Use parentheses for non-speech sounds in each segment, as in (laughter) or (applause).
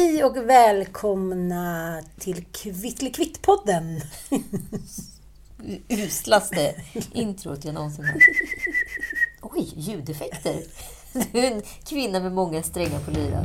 Hej och välkomna till Kvittlikvittpodden. (laughs) Uslaste introt jag någonsin hört. Oj, ljudeffekter. Du är en kvinna med många strängar på lyran.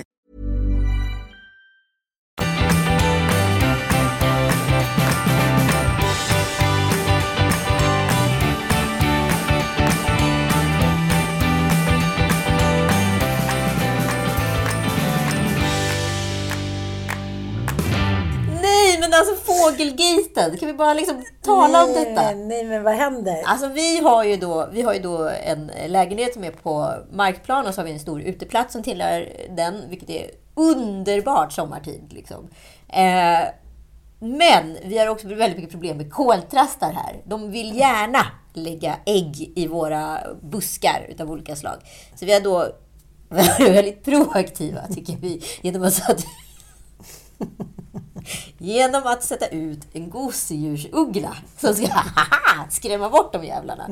Men alltså fågelgaten. Kan vi bara liksom tala om detta? Nej, nej, men vad händer? Alltså vi har ju då, vi har ju då en lägenhet som är på markplan och så har vi en stor uteplats som tillhör den, vilket är underbart sommartid. Liksom. Eh, men vi har också väldigt mycket problem med koltrastar här. De vill gärna lägga ägg i våra buskar utav olika slag. Så vi har då varit (laughs) väldigt proaktiva, tycker vi, genom att (laughs) genom att sätta ut en gosedjursuggla som ska (laughs) skrämma bort de jävlarna.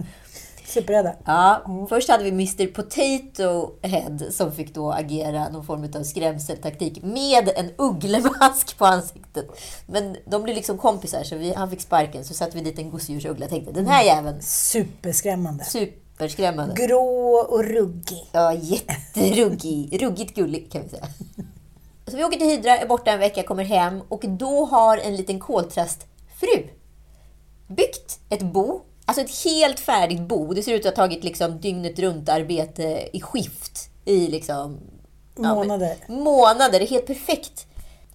Superrädda. Ja, Först hade vi Mr Potato Head som fick då agera någon form av skrämseltaktik med en ugglemask på ansiktet. Men de blev liksom kompisar så vi, han fick sparken så satte vi dit en gosedjursuggla och tänkte den här jäveln, Superskrämmande. superskrämmande. Grå och ruggig. Ja, jätteruggig. Ruggigt gullig kan vi säga. (laughs) Så vi åker till Hydra, är borta en vecka, kommer hem och då har en liten koltrastfru byggt ett bo. Alltså ett helt färdigt bo. Det ser ut att ha tagit liksom dygnet runt arbete i skift i liksom... ja, men- Månader. månader. Helt perfekt.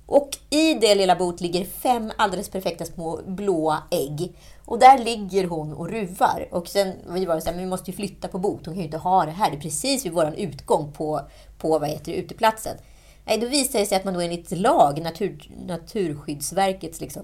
Och i det lilla boet ligger fem alldeles perfekta små blåa ägg. Och där ligger hon och ruvar. Och sen vi var så här, men vi måste ju flytta på bot. Hon kan ju inte ha det här. Det är precis vid vår utgång på, på vad heter det, uteplatsen. Nej, då visar det sig att man då enligt lag, natur, Naturskyddsverkets liksom,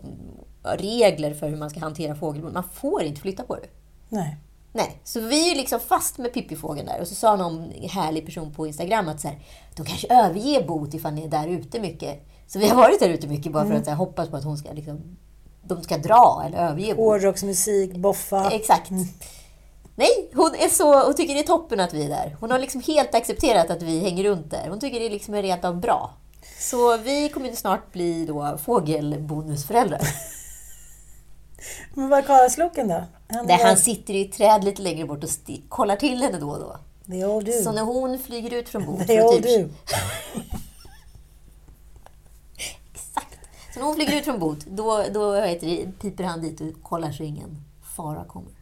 regler för hur man ska hantera fågelbon, man får inte flytta på det. Nej. Nej, så vi är ju liksom fast med Pippifågeln där. Och så sa någon härlig person på Instagram att så här, de kanske överger bot ifall ni är där ute mycket. Så vi har varit där ute mycket bara för att så här, hoppas på att hon ska liksom, de ska dra eller överge bot. Hårdrocksmusik, boffa. Exakt. Nej, hon, är så, hon tycker det är toppen att vi är där. Hon har liksom helt accepterat att vi hänger runt där. Hon tycker det liksom är rent av bra. Så vi kommer snart bli då fågelbonusföräldrar. (laughs) Men vad är karlsloken då? Han är- han sitter i ett träd lite längre bort och kollar till henne då och då. Det är du. Så när hon flyger ut från bordet... Det är typ- du. (laughs) Exakt. Så när hon flyger ut från bot, då, då heter det, piper han dit och kollar så ingen fara kommer.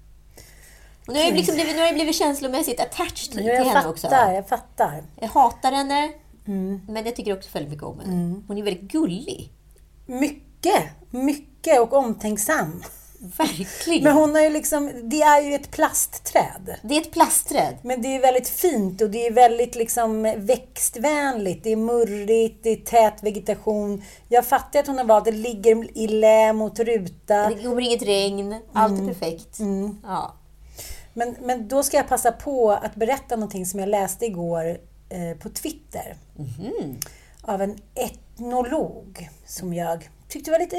Och nu har jag, liksom blivit, nu har jag blivit känslomässigt attached till henne fattar, också. jag fattar. Jag hatar henne, Mm. men jag tycker också väldigt mycket om henne. Hon är väldigt gullig. Mycket, mycket och omtänksam. Verkligen. Men hon har ju liksom, det är ju ett plastträd. Det är ett plastträd. Men det är väldigt fint och det är väldigt liksom växtvänligt. Det är murrigt, det är tät vegetation. Jag fattar att hon har valt, det ligger i lä mot ruta. Det kommer inget regn. Allt är perfekt. Ja. Men, men då ska jag passa på att berätta någonting som jag läste igår eh, på Twitter. av en etnolog som jag tyckte var lite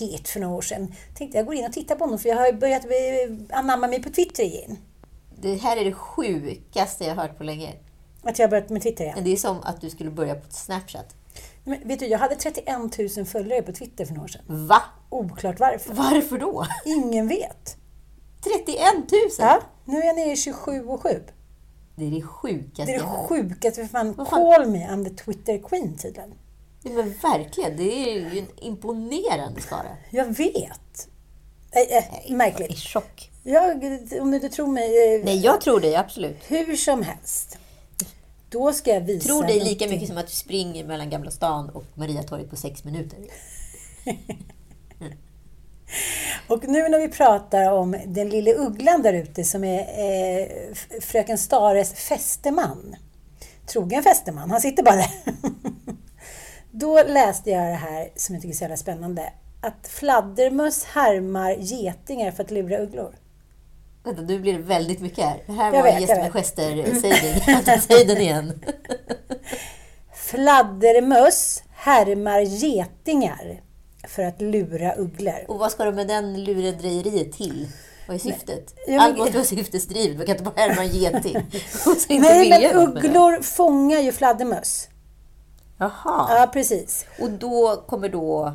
het för några år sedan. Tänkte jag går in och tittar på honom för jag har börjat eh, anamma mig på Twitter igen. Det här är det sjukaste jag hört på länge. Att jag har börjat med Twitter igen. Det är som att du skulle börja på Snapchat. Men vet du, jag hade 31 000 följare på Twitter för några år sedan. Va? Oklart varför. Varför då? Ingen vet. 31 000? Ja, nu är jag nere i 27 och 7. Det är det sjukaste Det är det sjukaste, för fan, fan? call me, I'm the Twitter queen tydligen. Ja, men verkligen, det är ju en imponerande skara. Jag vet. Äh, äh, Jag är märkligt. i chock. Jag, om du inte tror mig, eh, Nej, jag tror dig absolut. hur som helst. Då ska jag visa Tror dig lika mycket som att du springer mellan Gamla stan och Mariatorget på sex minuter. (laughs) (laughs) Och nu när vi pratar om den lille ugglan där ute som är eh, fröken Stares fästeman. Trogen fästeman, han sitter bara där. (laughs) Då läste jag det här som jag tycker är så jävla spännande. Att fladdermöss härmar getingar för att lura ugglor. Vänta, nu blir det väldigt mycket här. Det här Jag var vet, gäster med vet. gester-sägning. (laughs) Säg den igen. Fladdermöss härmar getingar för att lura ugglor. Och vad ska de med den lurendrejeriet till? Vad är syftet? Ja, men- Allt måste vara syftesdrivet. Man kan inte bara härma en geting. (laughs) Nej, men ugglor fångar ju fladdermöss. Jaha. Ja, precis. Och då kommer då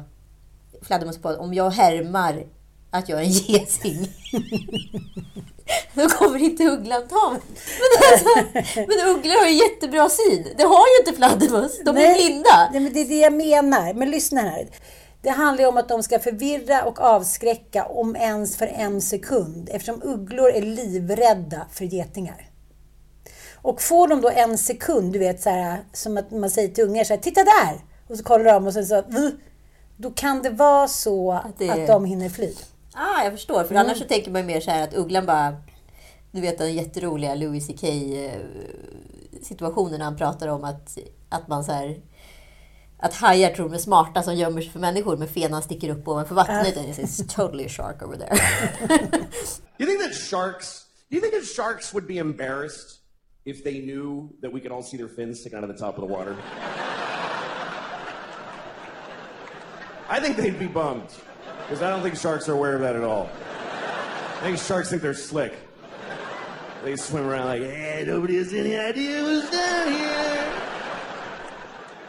fladdermöss på att om jag härmar att jag är en geting. (laughs) då kommer inte ugglan ta mig. Men, alltså, (laughs) men ugglor har ju jättebra syn. Det har ju inte fladdermöss. De är Nej, blinda. Nej, men det är det jag menar. Men lyssna här. Det handlar ju om att de ska förvirra och avskräcka om ens för en sekund eftersom ugglor är livrädda för getingar. Och får de då en sekund, du vet så här, som att man säger till ungar så här, titta där! Och så kollar de och sen så, då kan det vara så att, det är- de hinner fly. Ah, jag förstår. För annars så tänker man mer så här att ugglan bara... Du vet den jätteroliga Louis CK eh, situationen när han pratar om att, att man så här... Att hajar tror de är smarta som gömmer sig för människor men fenan sticker upp ovanför vattnet. Äh. And it's totally a shark over there. (laughs) You think that sharks? Do you think that sharks would be embarrassed if they knew that we could all see their fins sticking out of the top of the water? I think they'd be bummed because I don't think sharks are aware of that at all. I think sharks think they're slick. They swim around like, "Yeah, nobody has any idea what's down here,"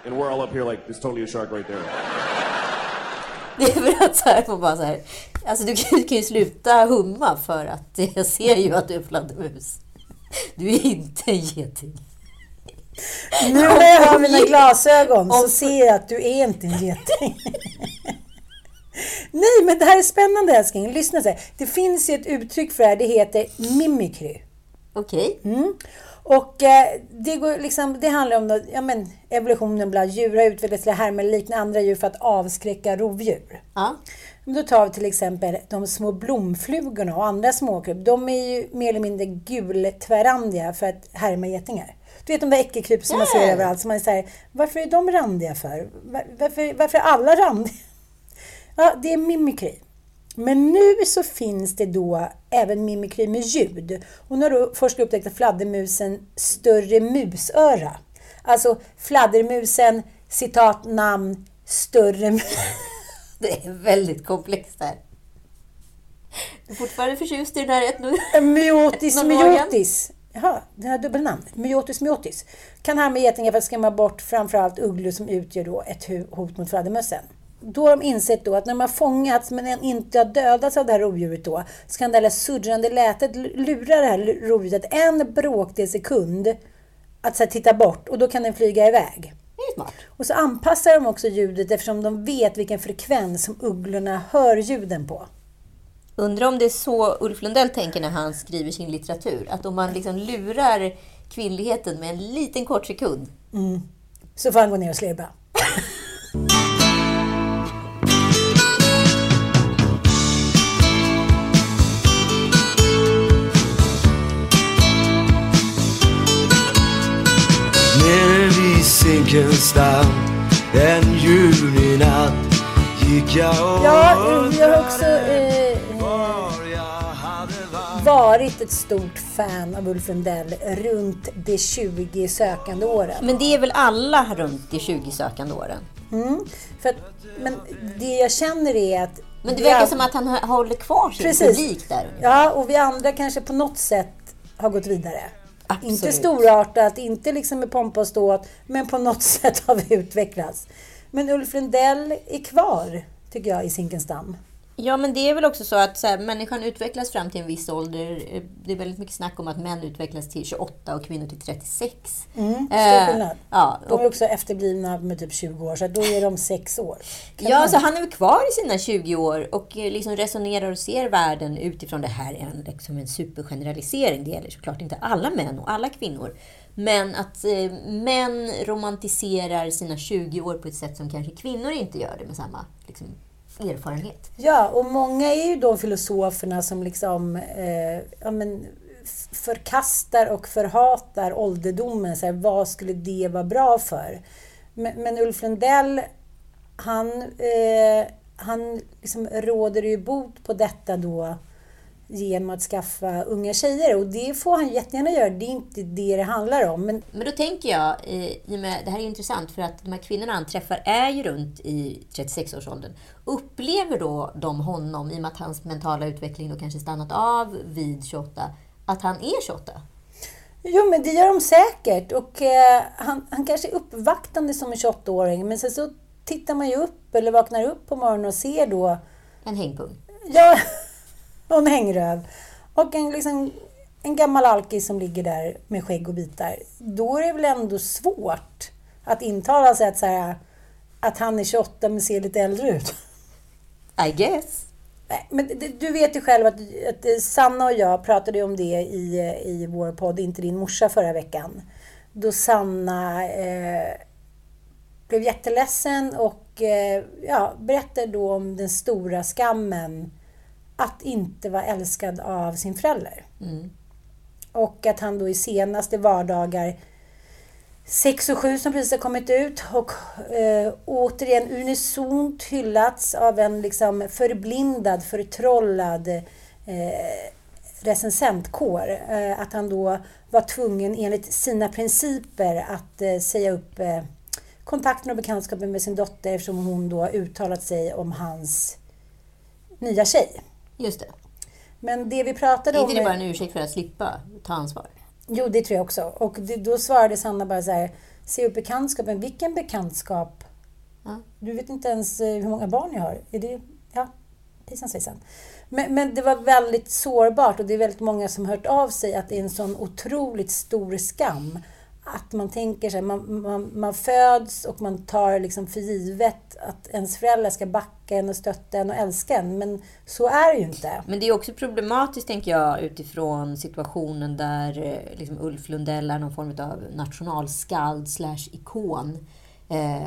and we're all up here like, "There's totally a shark right there." (laughs) Det är för att så här, man bara så här, alltså du kan, du kan ju sluta humma för att (laughs) jag ser ju att du är fladdermus. Du är inte en geting. Nu när jag har mina glasögon så om- ser jag att du är inte en geting. (laughs) Nej, men det här är spännande älskling. Lyssna så här. Det finns ju ett uttryck för det här. Det heter mimikry. Okej. Mm. Och eh, det, går liksom, det handlar om ja, men, evolutionen bland djur har utvecklats till att härma likna andra djur för att avskräcka rovdjur. Ja. Men Då tar vi till exempel de små blomflugorna och andra småkryp. De är ju mer eller mindre gultvärrandiga för att härma getingar. Du vet de där äckelkryp som man ser överallt. Som man säger, varför är de randiga för? Var- Varför, varför är alla randiga? (laughs) Ja, det är mimikry. Men nu så finns det då även mimikry med ljud. Nu har då forskare upptäckt fladdermusen större musöra. Alltså fladdermusen, citat, namn, större mus. (laughs) Det är väldigt komplext här. Du är fortfarande förtjust i den här etno... Myotis Någon organ? myotis. Jaha, den har dubbelnamn. Myotis myotis. Kan härma getingar för att skrämma bort framförallt ugglor som utgör då ett hot mot fladdermössen. Då har de insett då att när man fångats men inte har dödats av det här rovdjuret då så kan det här surrande lätet lura det här rovdjuret en bråkdel sekund att här, titta bort och då kan den flyga iväg. Och så anpassar de också ljudet eftersom de vet vilken frekvens som ugglorna hör ljuden på. Undrar om det är så Ulf Lundell tänker när han skriver sin litteratur. Att om man liksom lurar kvinnligheten med en liten kort sekund. Så får han gå ner och slirba. (laughs) Zinkensdamm en julig natt gick jag och Ja, vi har också eh, varit ett stort fan av Ulf Lundell runt de 20 sökande åren. Men det är väl alla runt de 20 sökande åren? Mm. För att, men det jag känner är att... Men det verkar an- som att han hå- håller kvar sin Precis. publik där. Ja, och vi andra kanske på något sätt har gått vidare. Absolut. Inte storartat, inte liksom med pompa och ståt, men på något (laughs) sätt har vi utvecklats. Men Ulf Lundell är kvar, tycker jag, i Zinkensdamm. Ja, men det är väl också så att så här, människan utvecklas fram till en viss ålder. Eh, Det är väldigt mycket snack om att män utvecklas till 28 och kvinnor till 36. Mm, Eh, stor skillnad. ja, De är också efterblivna med typ 20 år, så då är de 6 år. Kan Ja, man- så han är väl kvar i sina 20 år och eh, liksom resonerar och ser världen utifrån det här är en, liksom en supergeneralisering. Det gäller såklart inte alla män och alla kvinnor. Men att eh, män romantiserar sina 20 år på ett sätt som kanske kvinnor inte gör det med samma liksom, erfarenhet. Ja, och många är ju de filosoferna som liksom eh, ja, men, förkastar och förhatar ålderdomen. Så här, vad skulle det vara bra för? Men, men Ulf Lundell, han, eh, han liksom råder ju bot på detta då genom att skaffa unga tjejer. Och det får han jättegärna göra. Det är inte det det handlar om. Men Men då tänker jag, i och med, det här är intressant för att de här kvinnorna han träffar är ju runt i 36-årsåldern. Upplever då de honom, i och med att hans mentala utveckling då kanske stannat av vid 28, att han är 28? Jo, men det gör de säkert. Och eh, han, han kanske är uppvaktande som en 28-åring, men sen så tittar man ju upp eller vaknar upp på morgonen och ser då, En hängpung. ja, och en hängröv och en, liksom, en gammal alkis som ligger där med skägg och bitar. Då är det väl ändå svårt att intala sig att, så här, att han är 28 men ser lite äldre ut. (laughs) I guess. Nej, men du vet ju själv att, att Sanna och jag pratade om det i, i vår podd Inte din morsa förra veckan. Då Sanna eh, blev jätteledsen och eh, ja, berättade då om den stora skammen att inte vara älskad av sin förälder. Och att han då i senaste vardagar 6 och 7 som precis har kommit ut och eh, återigen unisont hyllats av en liksom förblindad, förtrollad eh, recensentkår. Eh, att han då var tvungen enligt sina principer att eh, säga upp eh, kontakten och bekantskapen med sin dotter eftersom hon då uttalat sig om hans nya tjej. Just det. Men det vi pratade Är om... inte det bara en ursäkt för att slippa ta ansvar? Jo, det tror jag också. Och det, då svarade Sanna bara så här, se upp bekantskapen. Vilken bekantskap? Ja. Du vet inte ens eh, hur många barn jag har. Är det... Ja, hejsan svejsan. Men, men det var väldigt sårbart och det är väldigt många som hört av sig att det är en sån otroligt stor skam. Att man tänker sig, man, man, man föds och man tar liksom för givet att ens föräldrar ska backa en och stötta en och älska en. Men så är det ju inte. Men det är också problematiskt, tänker jag, utifrån situationen där eh, liksom Ulf Lundell är någon form av nationalskald slash ikon. Eh,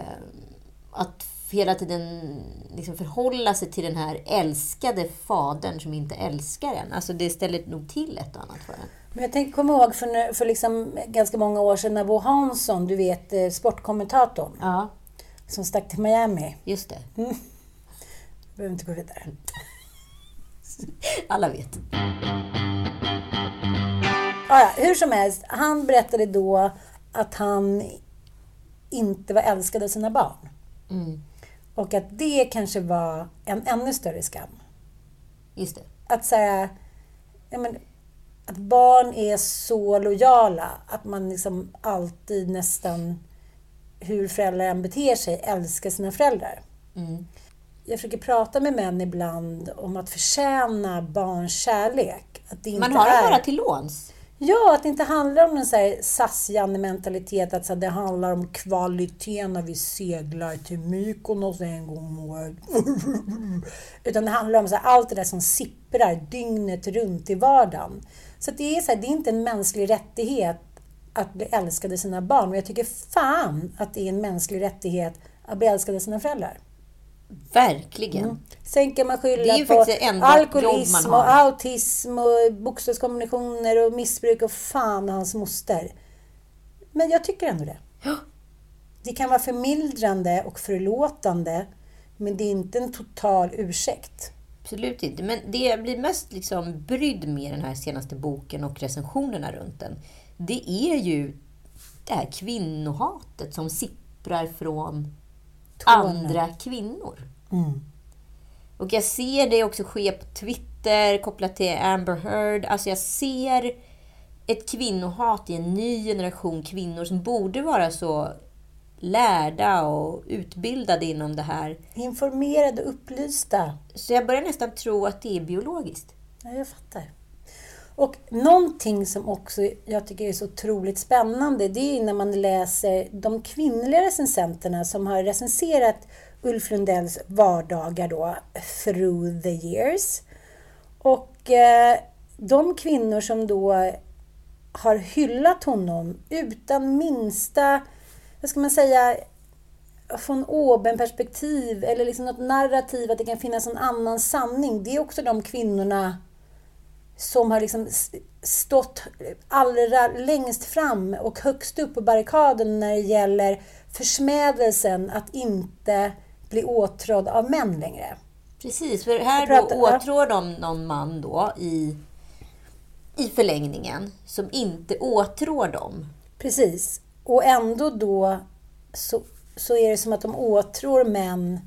att hela tiden liksom förhålla sig till den här älskade fadern som inte älskar en. Alltså det ställer nog till ett och annat för en. Men jag tänker, kommer ihåg för, för liksom ganska många år sedan när Bo Hansson, du vet eh, sportkommentatorn, Ja, som stack till Miami. just det. Jag behöver inte gå vidare. Alla vet. Ah, ja, hur som helst, han berättade då att han inte var älskad av sina barn. Mm, Och att det kanske var en ännu större skam. just det. Att säga, ja, men, att barn är så lojala att man liksom alltid nästan, hur föräldrar än beter sig, älskar sina föräldrar. Mm. Jag försöker prata med män ibland om att förtjäna barns kärlek. Att det inte Man har det är... bara till låns. Ja, att det inte handlar om en så här SAS-Janne-mentalitet, att så det handlar om kvaliteten när vi seglar till Mykonos en gång om året. (laughs) Utan det handlar om så allt det där som sipprar dygnet runt i vardagen. Så det, är så här, det är inte en mänsklig rättighet att bli älskad av sina barn. Men jag tycker fan att det är en mänsklig rättighet att bli älskad av sina föräldrar. Verkligen. Sen kan man skylla på alkoholism och autism och bokstavskombinationer och missbruk och fan och hans moster. Men jag tycker ändå det. Det kan vara förmildrande och förlåtande men det är inte en total ursäkt. Absolut inte. Men det jag blir mest liksom brydd med den här senaste boken och recensionerna runt den, det är ju det här kvinnohatet som sipprar från andra kvinnor. Och jag ser det också ske på Twitter kopplat till Amber Heard. Alltså jag ser ett kvinnohat i en ny generation kvinnor som borde vara så lärda och utbildade inom det här. Informerade och upplysta. Så jag börjar nästan tro att det är biologiskt. Ja, jag fattar. Och någonting som också jag tycker är så otroligt spännande, det är när man läser de kvinnliga recensenterna som har recenserat Ulf Lundells vardagar då, through the years. Och eh, de kvinnor som då har hyllat honom utan minsta, vad ska man säga, från oben-perspektiv eller liksom något narrativ att det kan finnas en annan sanning. Det är också de kvinnorna som har liksom stått allra längst fram och högst upp på barrikaden när det gäller försmädelsen att inte bli åtrådd av män längre. Precis, för här pratar- då åtrår de någon man då i, i förlängningen som inte åtrår dem. Precis. Och ändå då så, så är det som att de åtrår män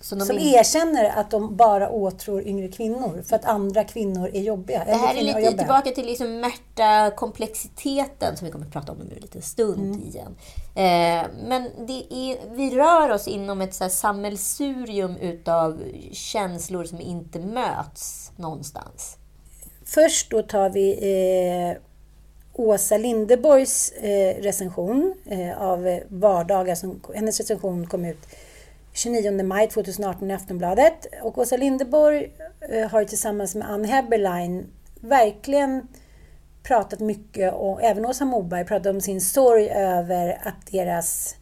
Som som inte- erkänner att de bara åtrår yngre kvinnor för att andra kvinnor är jobbiga. Det här är lite tillbaka till liksom Märta-komplexiteten som vi kommer att prata om nu en liten stund Mm. igen. Eh, men är, vi rör oss inom ett så här sammelsurium utav känslor som inte möts någonstans. Först då tar vi eh, Åsa Lindeborgs eh, recension eh, av Vardagar. Som, hennes recension kom ut 29 maj 2018 i Aftonbladet. Och Åsa Lindeborg eh, har tillsammans med Ann Heberlein verkligen pratat mycket, och även Åsa Moberg pratat om sin sorg över att deras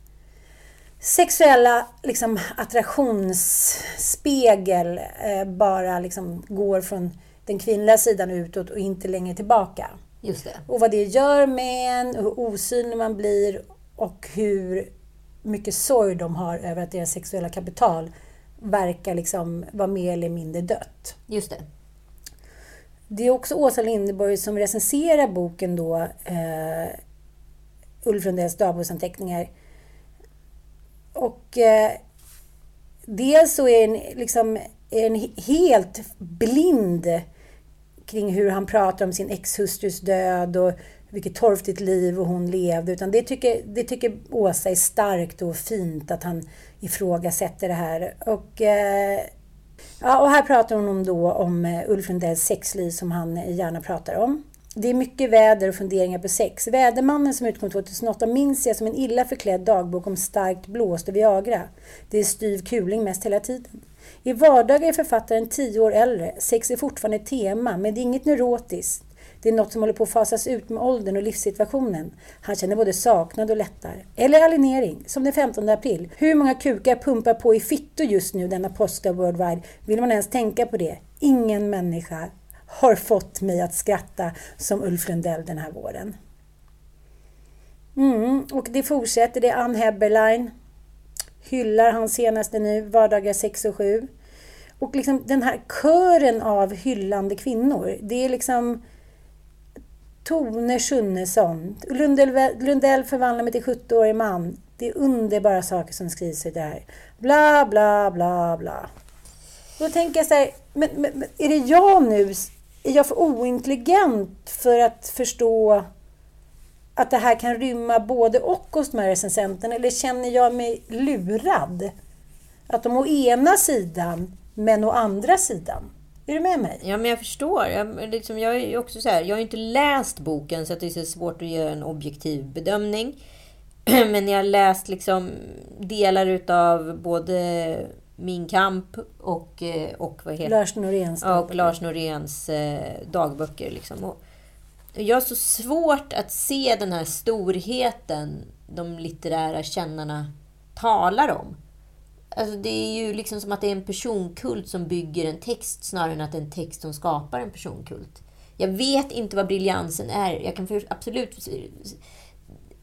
sexuella liksom, attraktionsspegel eh, bara liksom, går från den kvinnliga sidan utåt och inte längre tillbaka. Just det. Och vad det gör med en, hur osynlig man blir och hur mycket sorg de har över att deras sexuella kapital verkar liksom vara mer eller mindre dött. Just det. Det är också Åsa Linderborg som recenserar boken då, eh, Ulf Lundells dagboksanteckningar. Och eh, dels så är den, liksom, är den he- helt blind kring hur han pratar om sin exhustrus död och vilket torftigt liv och hon levde. Utan det tycker, det tycker Åsa är starkt och fint att han ifrågasätter det här. Och, eh, ja, och här pratar hon om, då, om eh, Ulf Lundells sexliv som han eh, gärna pratar om. Det är mycket väder och funderingar på sex. Vädermannen som utkom 2008 minns jag som en illa förklädd dagbok om starkt blåst och Viagra. Det är styv kuling mest hela tiden. I vardagar är författaren tio år äldre. Sex är fortfarande ett tema, men det är inget neurotiskt. Det är något som håller på att fasas ut med åldern och livssituationen. Han känner både saknad och lättar. Eller alienering, som den 15 april. Hur många kukar pumpar på i fittor just nu denna påska worldwide? Vill man ens tänka på det? Ingen människa har fått mig att skratta som Ulf Lundell den här våren. Mm, och det fortsätter. Det är Ann Heberlein. Hyllar hans senaste nu, Vardagar 6 och 7. Och liksom den här kören av hyllande kvinnor. Det är liksom Tone Schunnesson. Lundell, Lundell förvandlar mig till 70-årig man. Det är underbara saker som skrivs i det här. Bla, bla, bla, bla. Då tänker jag så här, men, men, men är det jag nu? Är jag för ointelligent för att förstå att det här kan rymma både och hos de här recensenterna? Eller känner jag mig lurad? Att de å ena sidan, men å andra sidan. Är du med mig? Ja, men jag förstår. Jag, liksom, jag är också så här, jag har inte läst boken så att det är så svårt att göra en objektiv bedömning. (clears throat) Men jag har läst liksom delar utav både Min kamp och, eh, och vad heter Lars Noréns Ja, och Lars Noréns eh, dagböcker. Liksom. Och jag har så svårt att se den här storheten de litterära kännarna talar om. Alltså det är ju liksom som att det är en personkult som bygger en text snarare än att det är en text som skapar en personkult. Jag vet inte vad briljansen är. Jag kan för, absolut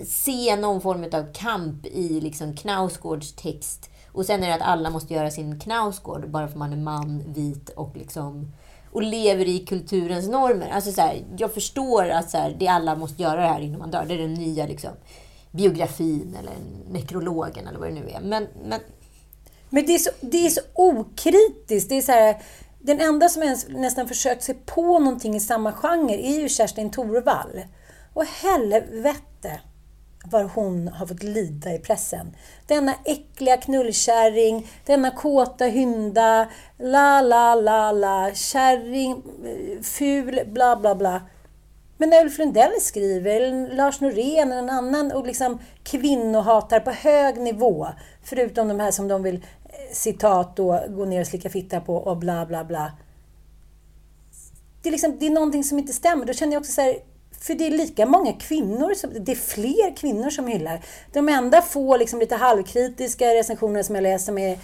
se någon form av kamp i liksom Knausgårds text. Och sen är det att alla måste göra sin Knausgård bara för att man är man, vit och liksom och lever i kulturens normer. Alltså så här, jag förstår att så här, det alla måste göra det här innan man dör. Det är den nya liksom, biografin eller nekrologen eller vad det nu är. Men, men Men det är så, det är så okritiskt. Det är så här, den enda som ens nästan försökt sig på någonting i samma genre är ju Kerstin Thorvall. Och helvete vad hon har fått lida i pressen. Denna äckliga knullkärring, denna kåta hynda, la la la la, kärring, eh, ful, bla bla bla. Men när Ulf Lundell skriver, eller Lars Norén eller en annan och liksom kvinnohatar på hög nivå, förutom de här som de vill, eh, citat då, gå ner och slicka fitta på och bla bla bla. Det är, liksom, det är någonting som inte stämmer. Då känner jag också så här, för det är lika många kvinnor, som, det är fler kvinnor som hyllar. De enda få liksom, lite halvkritiska recensioner som jag läser som är,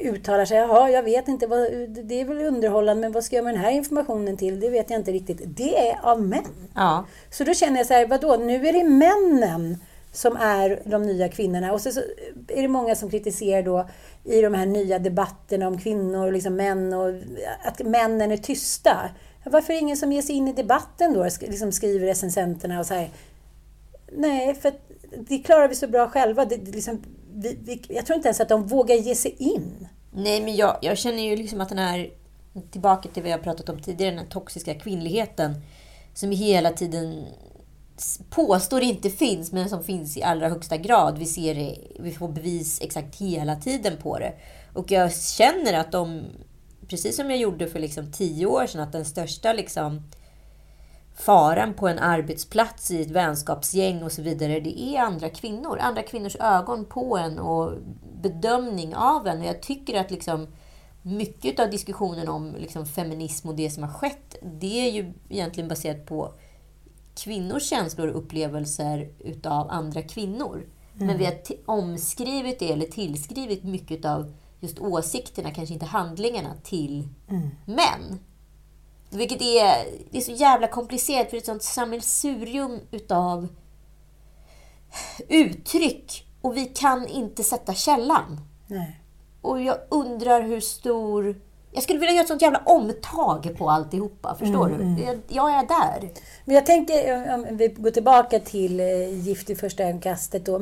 uttalar sig, jaha, jag vet inte, vad, det är väl underhållande, men vad ska jag med den här informationen till? Det vet jag inte riktigt. Det är av män. ja. Så då känner jag så här, vadå, nu är det männen som är de nya kvinnorna. Och så, så är det många som kritiserar då i de här nya debatterna om kvinnor och liksom män och att männen är tysta. Varför är det ingen som ger sig in i debatten då? Liksom skriver recensenterna och så här. Nej, för det klarar vi så bra själva. Det, det liksom, vi, vi, jag tror inte ens att de vågar ge sig in. Nej, men jag, jag känner ju liksom att den här, tillbaka till vad jag pratat om tidigare, den här toxiska kvinnligheten som vi hela tiden påstår inte finns, men som finns i allra högsta grad. Vi ser det, vi får bevis exakt hela tiden på det. Och jag känner att de, precis som jag gjorde för liksom tio år sedan, att den största liksom faran på en arbetsplats i ett vänskapsgäng och så vidare, det är andra kvinnor. Andra kvinnors ögon på en och bedömning av en. Och jag tycker att liksom mycket av diskussionen om liksom feminism och det som har skett, det är ju egentligen baserat på kvinnors känslor och upplevelser utav andra kvinnor. Men vi har omskrivit det, eller tillskrivit mycket av just åsikterna, kanske inte handlingarna, till män. Vilket är, det är så jävla komplicerat, för det är ett sånt sammelsurium utav uttryck. Och vi kan inte sätta källan. Nej. Och jag undrar hur stor... Jag skulle vilja göra ett sånt jävla omtag på alltihopa, förstår du? Jag, jag är där. Men jag tänker, om vi går tillbaka till eh, Gift i första ögonkastet då.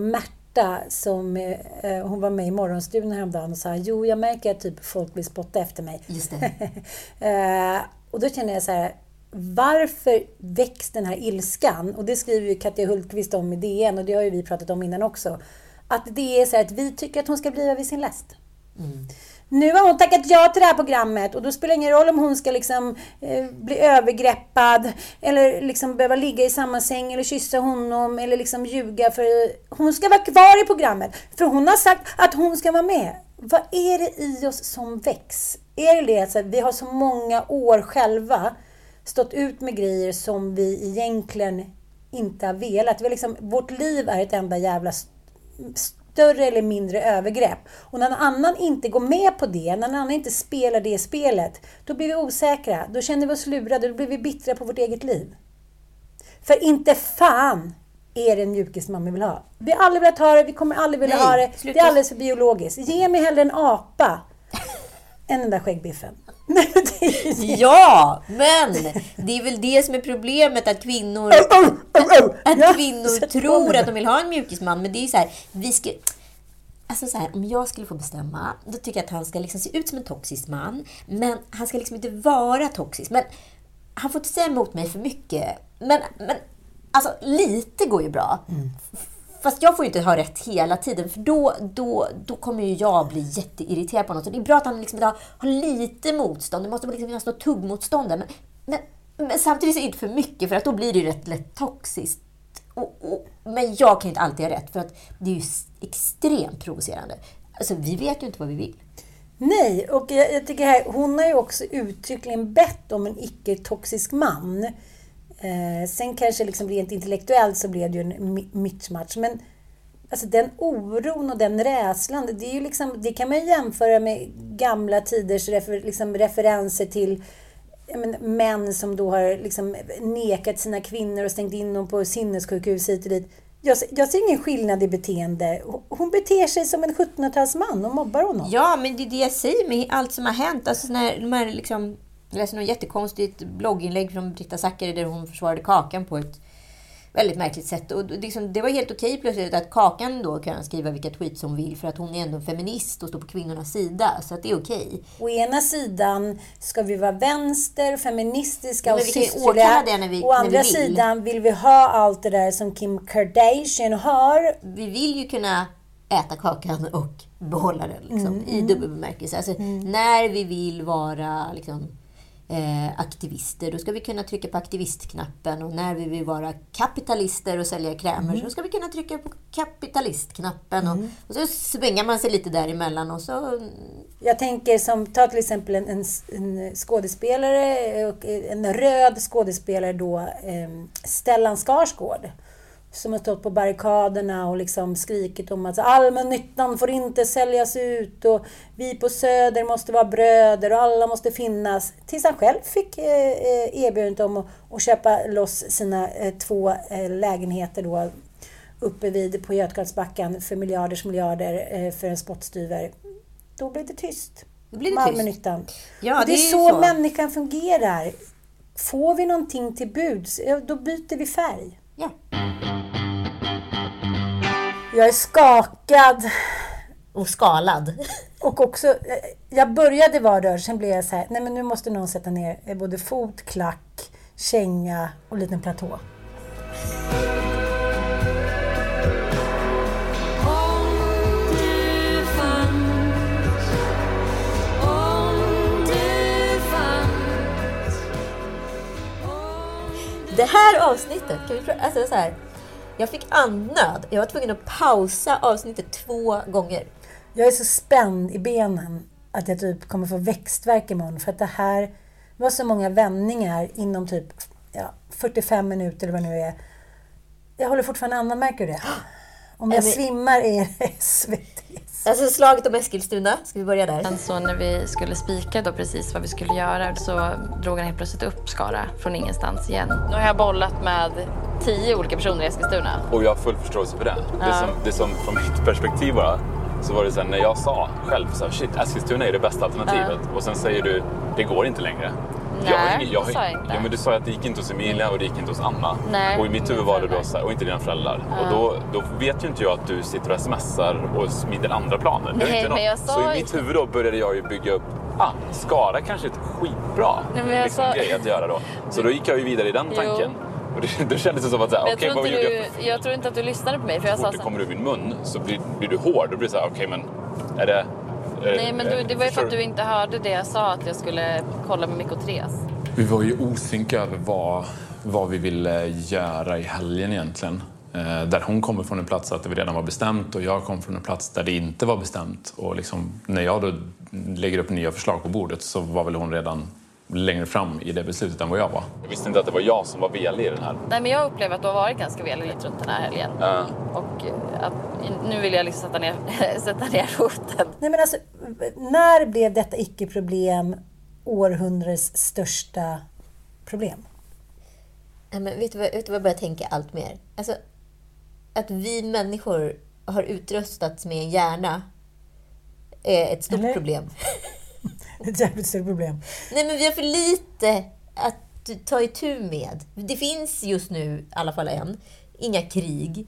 Märta, som, eh, hon var med i Morgonstudion häromdagen och sa jo, jag märker att typ folk vill spotta efter mig. Just det. (laughs) Eh, och då känner jag så här, varför väcks den här ilskan? Och det skriver ju Katja Hultqvist om i DN och det har ju vi pratat om innan också. Att det är så att vi tycker att hon ska bliva vid sin läst. Nu har hon tackat ja till det här programmet och då spelar det ingen roll om hon ska liksom eh, bli övergreppad eller liksom behöva ligga i samma säng eller kyssa honom eller liksom ljuga för hon ska vara kvar i programmet. För hon har sagt att hon ska vara med. Vad är det i oss som väcks? Är det det att vi har så många år själva stått ut med grejer som vi egentligen inte har velat. Vi har liksom, vårt liv är ett enda jävla st- större eller mindre övergrepp. Och när någon annan inte går med på det, när någon annan inte spelar det spelet, då blir vi osäkra. Då känner vi oss lurade, då blir vi bittra på vårt eget liv. För inte fan är det en mjukis man vill ha. Vi har aldrig velat ha det, vi kommer aldrig vilja Nej, ha det. sluta. Det är alldeles för biologiskt. Ge mig hellre en apa än den där skäggbiffen. (laughs) Ja, men det är väl det som är problemet att kvinnor, att kvinnor tror att de vill ha en mjukisman. Men det är så här, vi ska... Alltså så här, om jag skulle få bestämma, då tycker jag att han ska liksom se ut som en toxisk man. Men han ska liksom inte vara toxisk. Men han får inte säga emot mig för mycket. Men, men alltså lite går ju bra. Fast jag får ju inte ha rätt hela tiden, för då, då, då kommer ju jag bli jätteirriterad på något. Så det är bra att han liksom har, lite motstånd. Det måste liksom finnas något tuggmotstånd där. Men, men, men samtidigt så inte för mycket, för att då blir det ju rätt lätt toxiskt. Och, och, men jag kan ju inte alltid ha rätt, för att det är ju extremt provocerande. Alltså, vi vet ju inte vad vi vill. Nej, och jag, jag tycker här, hon har ju också uttryckligen bett om en icke-toxisk man. Eh, sen kanske liksom rent intellektuellt så blev det ju en mi- mismatch. Men alltså den oron och den rädslan, det, är ju liksom, det kan man ju jämföra med gamla tiders refer, liksom referenser till men, män som då har liksom nekat sina kvinnor och stängt in dem på sinnessjukhus hit och dit. Jag, ser- jag ser ingen skillnad i beteende. Hon- Hon beter sig som en 1700-talsman och mobbar honom. Ja, men det är det jag säger med allt som har hänt. Alltså när de här liksom... Jag läste något jättekonstigt blogginlägg från Britta Zackari där hon försvarade Kakan på ett väldigt märkligt sätt. Och det liksom, det var helt okej plötsligt att Kakan då kan skriva vilka tweets hon vill för att hon är ändå en feminist och står på kvinnornas sida. Så att det är okej. Å ena sidan ska vi vara vänster, feministiska och vi- Å när vi andra vill. sidan vill vi ha allt det där som Kim Kardashian har. Vi vill ju kunna äta kakan och behålla den liksom, i dubbel bemärkelse. Alltså, När vi vill vara liksom, eh, aktivister, då ska vi kunna trycka på aktivistknappen. Och när vi vill vara kapitalister och sälja krämer, så ska vi kunna trycka på kapitalistknappen. Och, och så svänger man sig lite däremellan och så... Jag tänker som, ta till exempel en, en, en skådespelare, en röd skådespelare då, eh, Stellan Skarsgård. Som har stått på barrikaderna och liksom skrikit om att allmännyttan får inte säljas ut och vi på Söder måste vara bröder och alla måste finnas. Tills han själv fick eh, eh, erbjudandet om att, köpa loss sina eh, två lägenheter då uppe vid på Götgatsbacken för miljarders miljarder för en spottstyver. Då blev det tyst. Då blir det allmännyttan. Ja, det, är det är så, så. människan fungerar. Får vi någonting till buds, då byter vi färg. Ja. Jag är skakad Och skalad. och också... eh, Jag började vara rörd, sen blev jag så här, nej men nu måste någon sätta ner eh, både fot, klack, känga och liten platå. Det här avsnittet, kan vi prata, alltså så här, jag fick andnöd. Jag var tvungen att pausa avsnittet två gånger. Jag är så spänd i benen att jag typ kommer få växtvärk imorgon för att det här var så många vändningar inom typ ja, 45 minuter eller vad det nu är. Jag håller fortfarande andan, märker du det? (gasps) Om jag svimmar är det (laughs) SVTs. Alltså slaget om Eskilstuna, ska vi börja där? Sen så när vi skulle spika då precis vad vi skulle göra så drog han helt plötsligt upp Skara från ingenstans igen. Nu har jag bollat med tio olika personer i Eskilstuna. Och jag har full förståelse för det. Det, som, det som från mitt perspektiv bara, så var det så här, när jag sa själv så här, shit Eskilstuna är det bästa alternativet. Och sen säger du, det går inte längre. Nej, jag har ingen, jag det har, sa jag inte. Ja, men du sa att det gick inte hos Emilia och det gick inte hos Anna. Nej, och i mitt huvud var det då så här, och inte dina föräldrar. Och då, då vet ju inte jag att du sitter och smsar och smider andra planer. Det Nej, men jag sa Så i mitt huvud då började jag ju bygga upp, ah, Skara kanske är ett skitbra Nej, liksom, sa- grej att göra då. Så då gick jag ju vidare i den Jo. Och det, då kändes det som att, okej jag, vad tror gjorde inte jag för du, jag tror inte att du lyssnade på mig för jag så sa fort det så kommer ur min mun så blir, blir du hård. Då blir det så här, okej men är det... eh, Nej men du, det var ju för att du inte hörde det jag sa att jag skulle kolla med Mikko och Therese. Vi var ju osynka över vad, vad vi ville göra i helgen egentligen. Eh, där hon kommer från en plats att det redan var bestämt och jag kom från en plats där det inte var bestämt. Och liksom, när jag då lägger upp nya förslag på bordet så var väl hon redan längre fram i det beslutet än vad jag var. Jag visste inte att det var jag som var velig i den här. Nej men jag upplever att du har varit ganska velig runt den här helgen. Ja. Och eh, att, nu vill jag liksom sätta ner, (laughs) sätta ner foten. Nej men alltså, när blev detta icke-problem århundradets största problem? Nej, men vet, du vad, vet du vad jag börjar tänka allt mer? Alltså, att vi människor har utrustats med en hjärna är ett stort Eller? problem. (laughs) Det (laughs) är ett jävligt stort problem. Nej, men vi har för lite att ta itu med. Det finns just nu, i alla fall än, inga krig.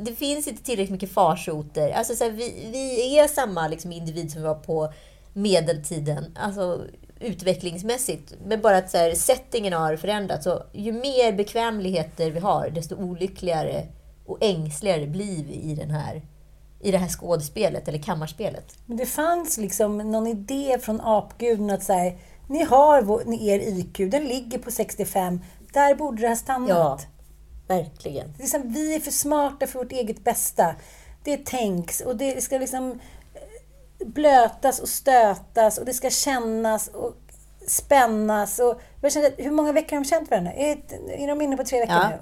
Det finns inte tillräckligt mycket farsoter. Alltså, så här, vi, vi är samma liksom, individ som vi var på medeltiden, alltså utvecklingsmässigt. Men bara att så här, settingen har förändrats. Så ju mer bekvämligheter vi har, desto olyckligare och ängsligare blir vi i, den här, i det här skådespelet, eller kammarspelet. Men det fanns liksom någon idé från apguden att här, ni har vår, er IQ, den ligger på 65. Där borde det ha stannat. Ja, verkligen. Det är liksom, vi är för smarta för vårt eget bästa. Det tänks och det ska liksom eh, blötas och stötas och det ska kännas och spännas. Och jag känner, hur många veckor har de känt varandra? Är, är de inne på tre veckor Ja. nu?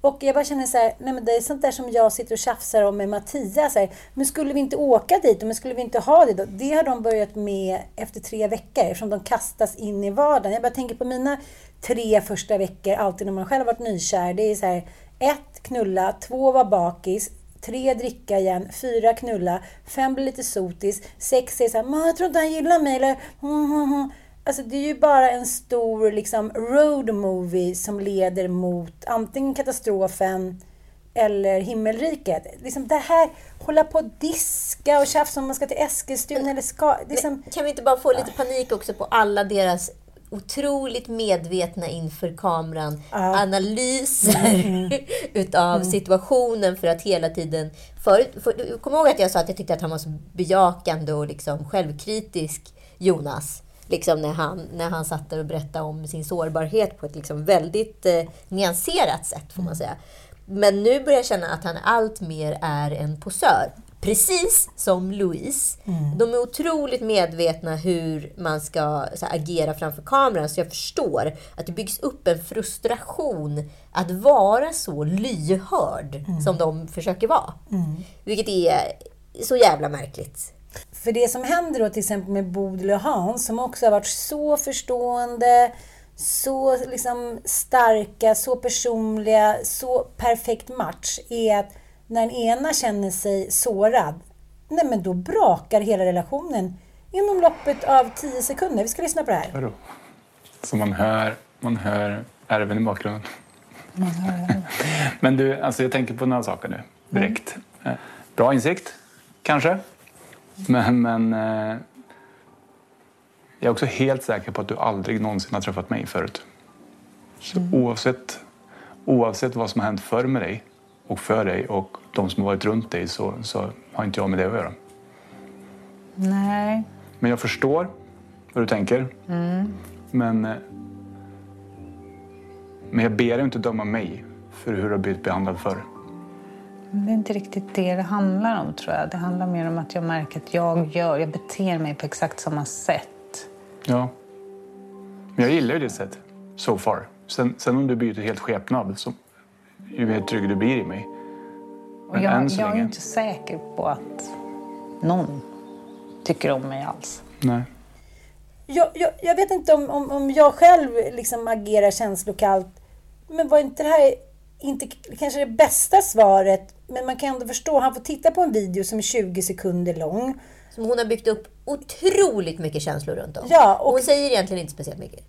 Och jag bara känner så här, nej men det är sånt där som jag sitter och tjafsar om med Mattias. Så här, men skulle vi inte åka dit? Men skulle vi inte ha det då? Det har de börjat med efter tre veckor eftersom de kastas in i vardagen. Jag bara tänker på mina tre första veckor, alltid när man själv har varit nykär. Det är så här, ett, knulla. Två, var bakis. Tre, dricka igen. Fyra, knulla. Fem, blir lite sotis. Sex, är så här, jag tror inte han gillar mig. Eller, mm, mm, mm. Alltså det är ju bara en stor liksom, road movie som leder mot antingen katastrofen eller himmelriket. Liksom det här, hålla på att diska och tjafsa om man ska till Eskilstuna eller ska... Liksom, Kan vi inte bara få lite panik också på alla deras otroligt medvetna inför kameran analyser (laughs) utav situationen för att hela tiden... Förut, för, kom ihåg att jag sa att jag tyckte att han var så bejakande och liksom självkritisk, Jonas. Liksom när han, när han satt där och berättade om sin sårbarhet på ett liksom väldigt eh, nyanserat sätt, får man säga. Men nu börjar jag känna att han allt mer är en posör. Precis som Louise. De är otroligt medvetna hur man ska här, agera framför kameran. Så jag förstår att det byggs upp en frustration att vara så lyhörd som de försöker vara. Vilket är så jävla märkligt. För det som händer då till exempel med Bodil och Hans, som också har varit så förstående, så liksom starka, så personliga, så perfekt match, är att när den ena känner sig sårad, nej men då brakar hela relationen inom loppet av 10 sekunder. Vi ska lyssna på det här. Vadå? Så man hör, man hör ärven i bakgrunden. (laughs) Men du, alltså jag tänker på några saker nu direkt. Eh, Bra insikt, kanske. Men, men eh, jag är också helt säker på att du aldrig någonsin har träffat mig förut. Så oavsett, oavsett vad som har hänt förr med dig och för dig och de som har varit runt dig så, så har inte jag med det att göra. Nej. Men jag förstår vad du tänker. Men, eh, men jag ber dig inte döma mig för hur du har blivit behandlad förr. Det är inte riktigt det det handlar om tror jag. Det handlar mer om att jag märker att jag gör, jag beter mig på exakt samma sätt. Ja. Men jag gillar ju ditt sätt, so far. Sen, sen om du byter helt skepnad, så ju mer trygg du blir i mig. Men jag, än så jag är länge... inte säker på att någon tycker om mig alls. Nej. Jag, jag, jag vet inte om, om, om jag själv liksom agerar känslokallt, men var inte det här inte kanske det bästa svaret? Men man kan ändå förstå, han får titta på en video som är 20 sekunder lång. Som hon har byggt upp otroligt mycket känslor runt om. Ja, och- Hon säger egentligen inte speciellt mycket.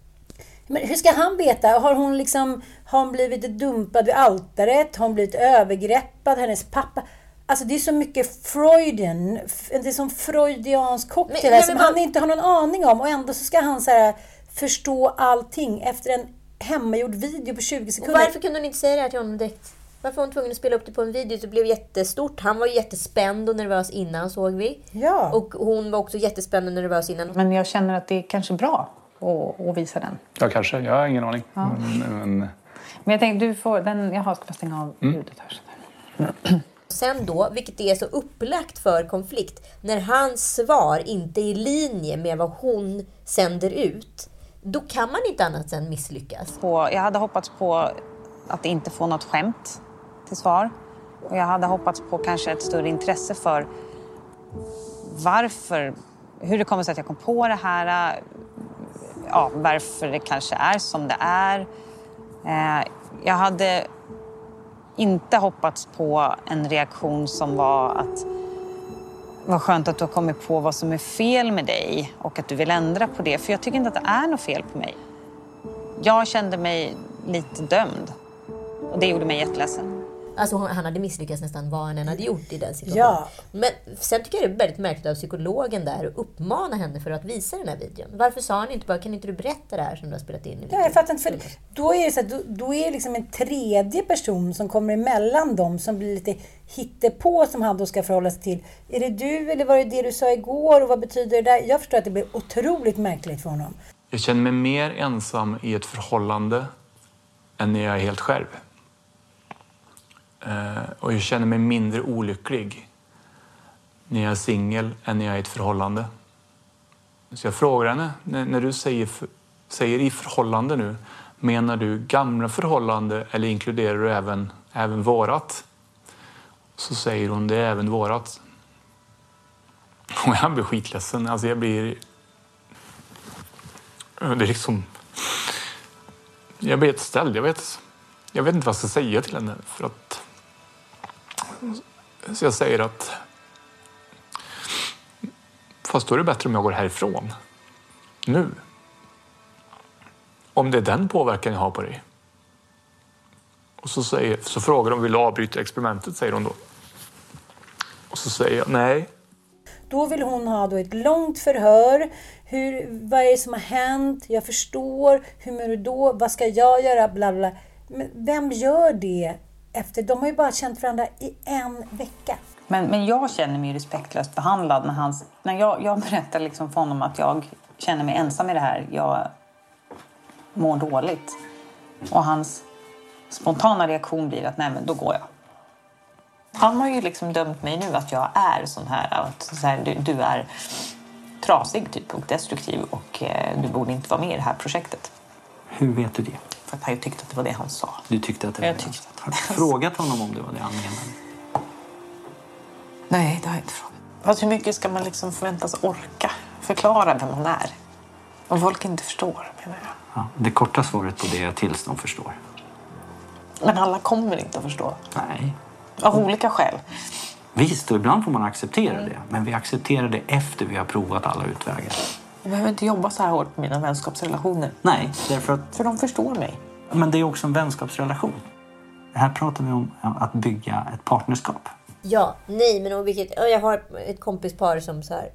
Men hur ska han veta? Har hon liksom har hon blivit dumpad vid altaret? Har hon blivit övergreppad? Hennes pappa? Alltså det är så mycket Freudian, det är som freudiansk cocktail Men- ja, som men han inte har någon aning om och ändå så ska han så här, förstå allting efter en hemmagjord video på 20 Och sekunder. varför kunde hon inte säga det här till honom direkt? Varför var hon tvungen att spela upp det på en video? Det blev jättestort. Han var ju jättespänd och nervös innan såg vi. Ja. Och hon var också jättespänd och nervös innan. Men jag känner att det är kanske bra att, att visa den. Ja, kanske. Jag har ingen aning. Men, men, Men jag tänkte, du får den... Jaha, ska bara stänga av ljudet här. Sen då, vilket är så upplagt för konflikt, när hans svar inte är i linje med vad hon sänder ut, då kan man inte annat än misslyckas. På, jag hade hoppats på att inte få något skämt till svar. Och jag hade hoppats på kanske ett större intresse för varför, hur det kommer sig att jag kom på det här. Ja, varför det kanske är som det är. Eh, jag hade inte hoppats på en reaktion som var att vad skönt att du har kommit på vad som är fel med dig och att du vill ändra på det. För jag tycker inte att det är något fel på mig. Jag kände mig lite dömd. Och det gjorde mig jätteledsen. Alltså hon- han hade misslyckats nästan vad han än hade gjort i den situationen. Ja. Men sen tycker jag det är väldigt märkligt av psykologen där att uppmana henne för att visa den här videon. Varför sa han inte bara, kan inte du berätta det här som du har spelat in i videon? Ja, jag fattar inte. För då är det, så här, då, då är det liksom en tredje person som kommer emellan dem som blir lite hittepå som han då ska förhålla sig till. Är det du eller var det det du sa igår och vad betyder det där? Jag förstår att det blir otroligt märkligt för honom. jag känner mig mer ensam i ett förhållande än när jag är helt själv. Eh, och jag känner mig mindre olycklig när jag är singel än när jag är i ett förhållande. Så jag frågar henne, när, du säger, säger i förhållande nu, menar du gamla förhållande eller inkluderar du även, även vårat? Så säger hon, det är även vårat. (laughs) Och jag blir skitledsen. Alltså jag blir... Det är liksom... Jag blir helt ställd. Jag vet. jag vet inte vad jag ska säga till henne för att... Så jag säger att... Fast då är det bättre om jag går härifrån. Nu. Om det är den påverkan jag har på dig. Och så, säger, så frågar de, vill du avbryta experimentet? Säger hon då. Och så säger jag, nej. Då vill hon ha då ett långt förhör. Hur, vad är det som har hänt? Jag förstår. Hur mår du då? Vad ska jag göra? Bla, bla. Men vem gör det? Efter, de har ju bara känt varandra i en vecka. Men, men jag känner mig respektlöst behandlad när, hans, när jag, jag berättar liksom för honom att jag känner mig ensam i det här. Jag mår dåligt. Och hans spontana reaktion blir att nej men då går jag. Han har ju liksom dömt mig nu att jag är sån här, att så här, du, du är trasig typ och destruktiv och eh, du borde inte vara med i det här projektet. Hur vet du det? För att han ju tyckte att det var det han sa. Du tyckte att det var Jag det? tyckte att Har du frågat honom om det var det han menade? Nej, det har jag inte frågat. Fast hur mycket ska man liksom förväntas orka förklara vem man är? Om folk inte förstår, menar jag. Ja, det korta svaret på det är tills de förstår. Men alla kommer inte att förstå. Nej. Av olika skäl. Visst, och ibland får man acceptera det. Men vi accepterar det efter vi har provat alla utvägar. Jag behöver inte jobba så här hårt på mina vänskapsrelationer. Nej, därför att... För de förstår mig. Men det är också en vänskapsrelation. Här pratar vi om att bygga ett partnerskap. Ja, nej, men och vilket, jag har ett kompispar som så här...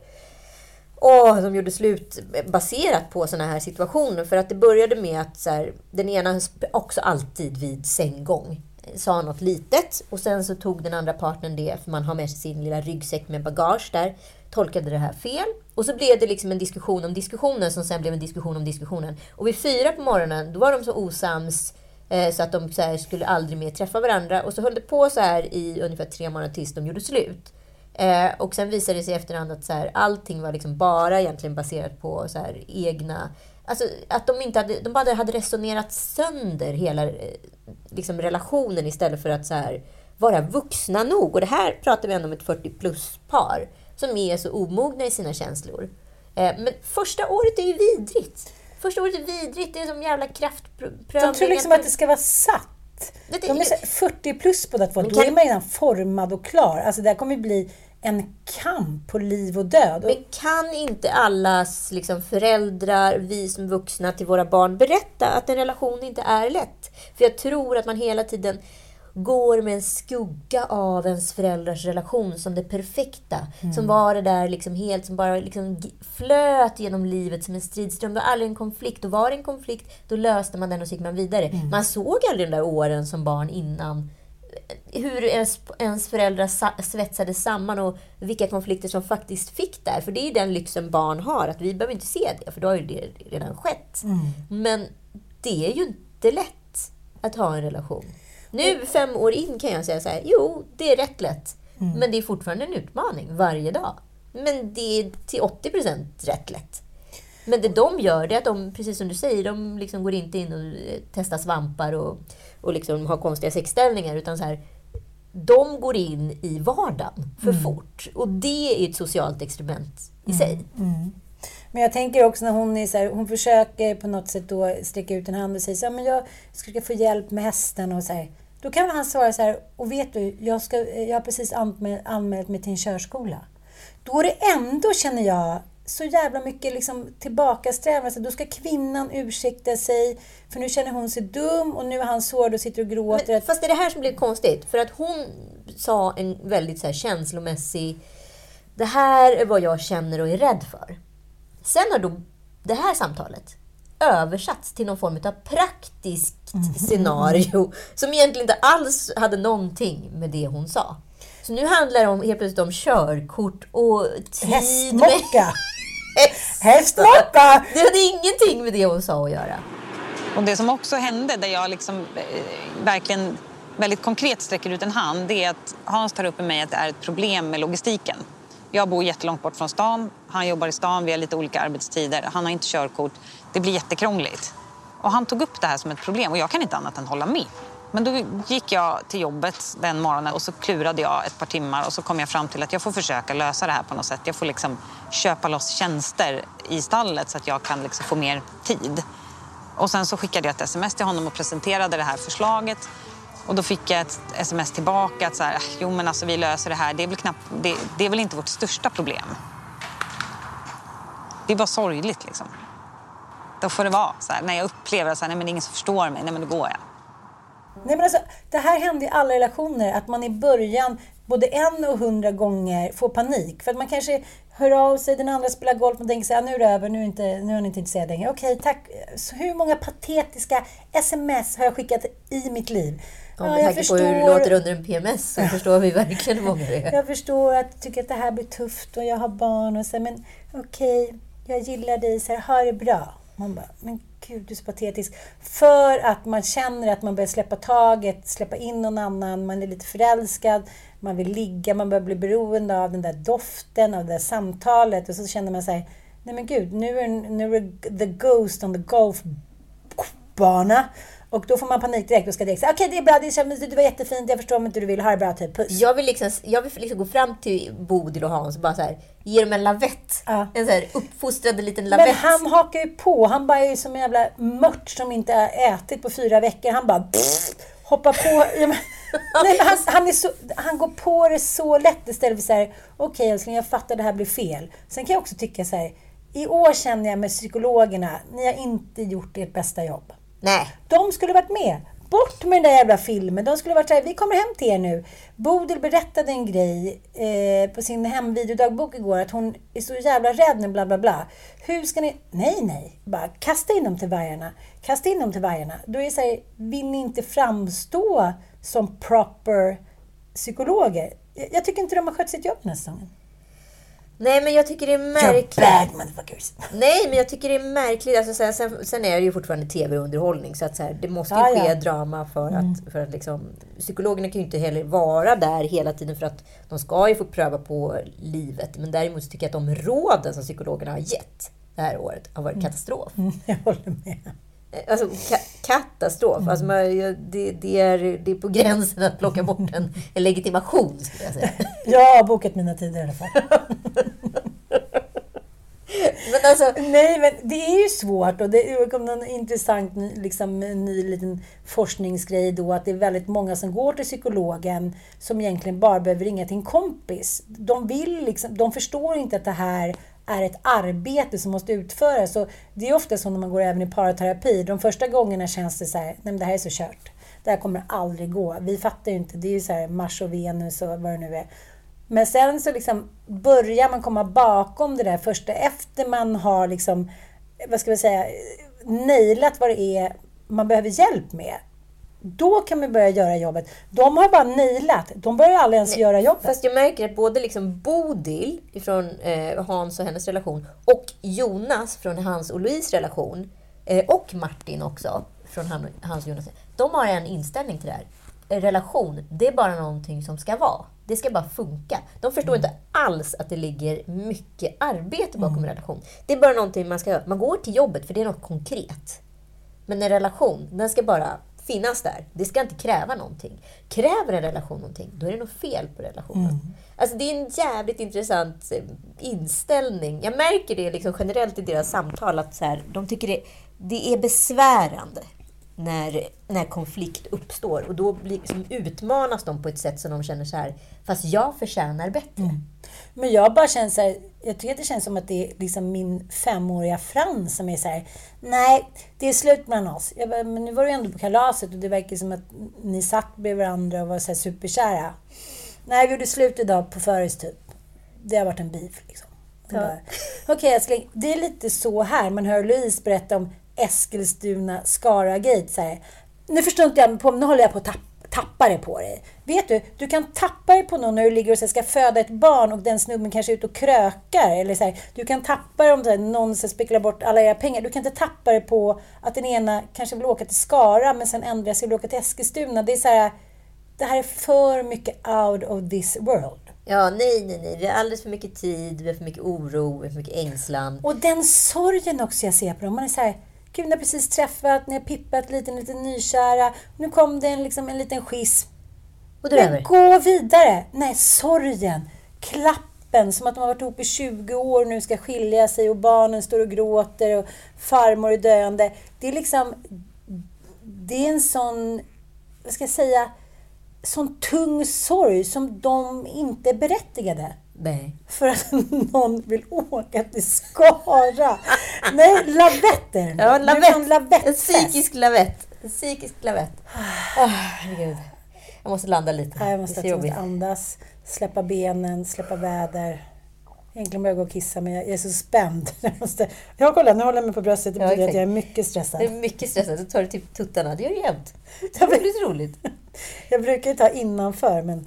Åh, de gjorde slut baserat på såna här situationer. För att det började med att så här, den ena också alltid vid sänggång sa något litet och sen så tog den andra partnern det, för man har med sig sin lilla ryggsäck med bagage där, tolkade det här fel. Och så blev det liksom en diskussion om diskussionen som sen blev en diskussion om diskussionen. Och vid fyra på morgonen, då var de så osams eh, så att de så här, skulle aldrig mer träffa varandra. Och så höll det på så här i ungefär tre månader tills de gjorde slut. Eh, och sen visade det sig i efterhand att så här, allting var liksom bara egentligen baserat på så här, egna... Alltså att de inte hade, de bara hade resonerat sönder hela eh, liksom, relationen istället för att så här, vara vuxna nog. Och det här pratar vi ändå om ett 40 plus-par som är så omogna i sina känslor. Eh, men första året är ju vidrigt. Första året är vidrigt. Det är som jävla kraftprövning. De tror liksom att det ska vara satt. De är så 40 plus båda två. Då är man redan formad och klar. Alltså det här kommer bli en kamp på liv och död. Men kan inte allas liksom, föräldrar, vi som vuxna till våra barn berätta att en relation inte är lätt? För jag tror att man hela tiden går med en skugga av ens föräldrars relation som det perfekta. Som var det där liksom helt, som bara liksom flöt genom livet som en stridström. Det var aldrig en konflikt. Och var det en konflikt, då löste man den och så gick man vidare. Man såg aldrig de där åren som barn innan hur ens, ens föräldrar sa- svetsades samman och vilka konflikter som faktiskt fick där. För det är den lyxen barn har, att vi behöver inte se det, för då har ju det redan skett. Men det är ju inte lätt att ha en relation. Nu, fem år in, kan jag säga så här, jo, det är rätt lätt. Men det är fortfarande en utmaning varje dag. Men det är till 80 procent rätt lätt. Men det de gör, det är att de, precis som du säger, de liksom går inte in och eh, testar svampar och, och liksom har konstiga sexställningar, utan så här, de går in i vardagen för fort. Och det är ett socialt experiment i sig. Men jag tänker också när hon är så här, hon försöker på något sätt då sträcka ut en hand och säga så här, men jag ska få hjälp med hästen och så här. Då kan han svara så här, och vet du, jag, ska, jag har precis anmält, anmält mig till en körskola. Då är det ändå, känner jag, så jävla mycket liksom tillbakasträvande. Då ska kvinnan ursäkta sig, för nu känner hon sig dum och nu är han sårad och sitter och gråter. Men, fast det är det här som blev konstigt. För att hon sa en väldigt så här känslomässig... Det här är vad jag känner och är rädd för. Sen har då det här samtalet översatts till någon form av praktiskt scenario som egentligen inte alls hade någonting med det hon sa. Så nu handlar det om, helt plötsligt om körkort och tid Hästmocka! (laughs) Hästmocka! Det hade ingenting med det hon sa att göra. Och det som också hände, där jag liksom eh, verkligen väldigt konkret sträcker ut en hand, det är att Hans tar upp med mig att det är ett problem med logistiken. Jag bor jättelångt bort från stan, han jobbar i stan, vi har lite olika arbetstider, han har inte körkort. Det blir jättekrångligt. Och han tog upp det här som ett problem och jag kan inte annat än hålla med. Men då gick jag till jobbet den morgonen och så klurade jag ett par timmar och så kom jag fram till att jag får försöka lösa det här på något sätt. Jag får liksom köpa loss tjänster i stallet så att jag kan liksom få mer tid. Och sen så skickade jag ett sms till honom och presenterade det här förslaget. Och då fick jag ett sms tillbaka att så här, jo men alltså vi löser det här. Det är väl, knappt, det, det är väl inte vårt största problem. Det är bara sorgligt liksom. Då får det vara så här, när jag upplever att nej men det är ingen som förstår mig, nej men då går jag. Nej, men alltså, det här händer i alla relationer, att man i början både en och hundra gånger får panik. För att man kanske hör av sig, den andra spelar golf och tänker så här, nu är det över, nu är, inte, nu är han inte intresserad längre. Okej, tack. Så hur många patetiska sms har jag skickat i mitt liv? Ja, med tanke på hur det låter under en PMS så förstår vi verkligen hur många det är. Jag förstår att du tycker att det här blir tufft och jag har barn och så, men okej, jag gillar dig, så här, ha det bra. Man bara, men gud du är så patetisk. För att man känner att man börjar släppa taget, släppa in någon annan, man är lite förälskad, man vill ligga, man börjar bli beroende av den där doften, av det där samtalet och så känner man sig nej men gud, nu är, nu är the ghost on the golfbana. Och då får man panik direkt och ska direkt säga okej okay, det är bra, det, är, det var jättefint, jag förstår om inte du vill, ha det bra, typ, puss. Jag vill liksom, jag vill liksom gå fram till Bodil och Hans och bara så här, ge dem en lavett. Ja. En så här uppfostrad liten lavett. Men han hakar ju på, han bara är ju som en jävla mört som inte har ätit på fyra veckor. Han bara pff, hoppar på. (laughs) Ja, men, nej, han, han, så, han går på det så lätt istället för så här, okej okay, älskling, jag fattar det här blir fel. Sen kan jag också tycka så här, i år känner jag med psykologerna, ni har inte gjort ert bästa jobb. Nej. De skulle varit med. Bort med den där jävla filmen. De skulle varit såhär, vi kommer hem till er nu. Bodil berättade en grej eh, på sin hemvideodagbok igår, att hon är så jävla rädd nu, bla bla bla. Hur ska ni... Nej, nej. Bara kasta in dem till vargarna. Kasta in dem till vargarna. Då är det såhär, vill ni inte framstå som proper psykologer? Jag tycker inte de har skött sitt jobb den här säsongen. Nej, men jag tycker det är märkligt. You're bad motherfuckers. Nej, men jag tycker det är märkligt. Alltså, sen, sen, sen är det ju fortfarande tv-underhållning, så att så här, det måste ju ah, ske ja. drama för mm. att, för att liksom, psykologerna kan ju inte heller vara där hela tiden för att de ska ju få pröva på livet. Men däremot så tycker jag att de råden som psykologerna har gett det här året har varit mm. katastrof. Mm, (laughs) jag håller med. Alltså ka katastrof. Mm. Alltså, man, det, det, är, det är på gränsen att plocka bort en, en legitimation, skulle jag säga. (laughs) Jag har bokat mina tider i alla fall. (laughs) men alltså, Nej, men det är ju svårt och det kom en intressant liksom, ny liten forskningsgrej då att det är väldigt många som går till psykologen som egentligen bara behöver ringa till en kompis. De vill liksom, de förstår inte att det här är ett arbete som måste utföras. Så det är ofta så när man går även i paraterapi, De första gångerna känns det så här, nej men det här är så kört. Det här kommer aldrig gå. Vi fattar ju inte. Det är ju så här Mars och Venus och vad det nu är. Men sen så liksom börjar man komma bakom det där första efter man har liksom, vad ska vi säga, nailat vad det är man behöver hjälp med. Då kan man börja göra jobbet. De har bara nailat. De börjar aldrig ens Nej, göra jobbet. Fast jag märker att både liksom Bodil från eh, Hans och hennes relation och Jonas från hans och Louise relation eh, och Martin också från han, hans och Jonas. De har en inställning till det här. En relation, det är bara någonting som ska vara. Det ska bara funka. De förstår mm. inte alls att det ligger mycket arbete bakom mm. en relation. Det är bara någonting man ska göra. Man går till jobbet för det är något konkret. Men en relation, den ska bara finnas där. Det ska inte kräva någonting. Kräver en relation någonting, då är det något fel på relationen. Mm. Alltså det är en jävligt intressant eh, inställning. Jag märker det liksom generellt i deras samtal, att så här, de tycker det, det är besvärande när, när konflikt uppstår. Och då blir, liksom, utmanas de på ett sätt som de känner så här, fast jag förtjänar bättre. Mm. Men jag bara känner så här, jag tycker att det känns som att det är liksom min femåriga Frans som är så här, nej, det är slut mellan oss. Jag bara, men nu var du ändå på kalaset och det verkar som att ni satt bredvid varandra och var så här superkära. Nej, vi gjorde slut idag på Föris typ. Det har varit en beef liksom. Ja. Okej okay, det är lite så här. Man hör Louise berätta om Eskilstuna Skara Gate. Nu förstår inte jag, på, nu håller jag på att tappa tappa det på dig. Vet du, du kan tappa det på någon när du ligger och ska föda ett barn och den snubben kanske är ute och krökar. Eller så här, du kan tappa det om här, någon ska spekula bort alla era pengar. Du kan inte tappa det på att den ena kanske vill åka till Skara men sen ändrar sig och vill åka till Eskilstuna. Det är så här, det här är för mycket out of this world. Ja, nej, nej, nej. Vi har alldeles för mycket tid, vi har för mycket oro, vi har för mycket ängslan. Och den sorgen också jag ser på dem. Man är så här, Gud, ni har precis träffat, ni har pippat lite, lite nykära. Nu kom det en, liksom, en liten schism. Och det Men gå vidare! Nej, sorgen. Klapp öppen. Som att de har varit ihop i 20 år och nu ska skilja sig och barnen står och gråter och farmor är döende. Det är liksom... Det är en sån, vad ska jag säga, sån tung sorg som de inte är berättigade. Nej. För att (laughs) någon vill åka till Skara. Nej, lavetter. Ja, lavett. En psykisk lavett. En psykisk lavett. Oh, herregud. Jag måste landa lite. Ja, jag måste, det är jag måste andas, släppa benen, släppa väder. Egentligen börjar jag gå och kissa, men jag är så spänd. (laughs) Jag måste... Ja, kolla, nu håller jag mig på bröstet. Det Ja, betyder att exakt. jag är mycket stressad. Det är mycket stressat. Du tar det till tuttarna. Det gör du jämt. Otroligt roligt. Jag brukar ju ta innanför, men...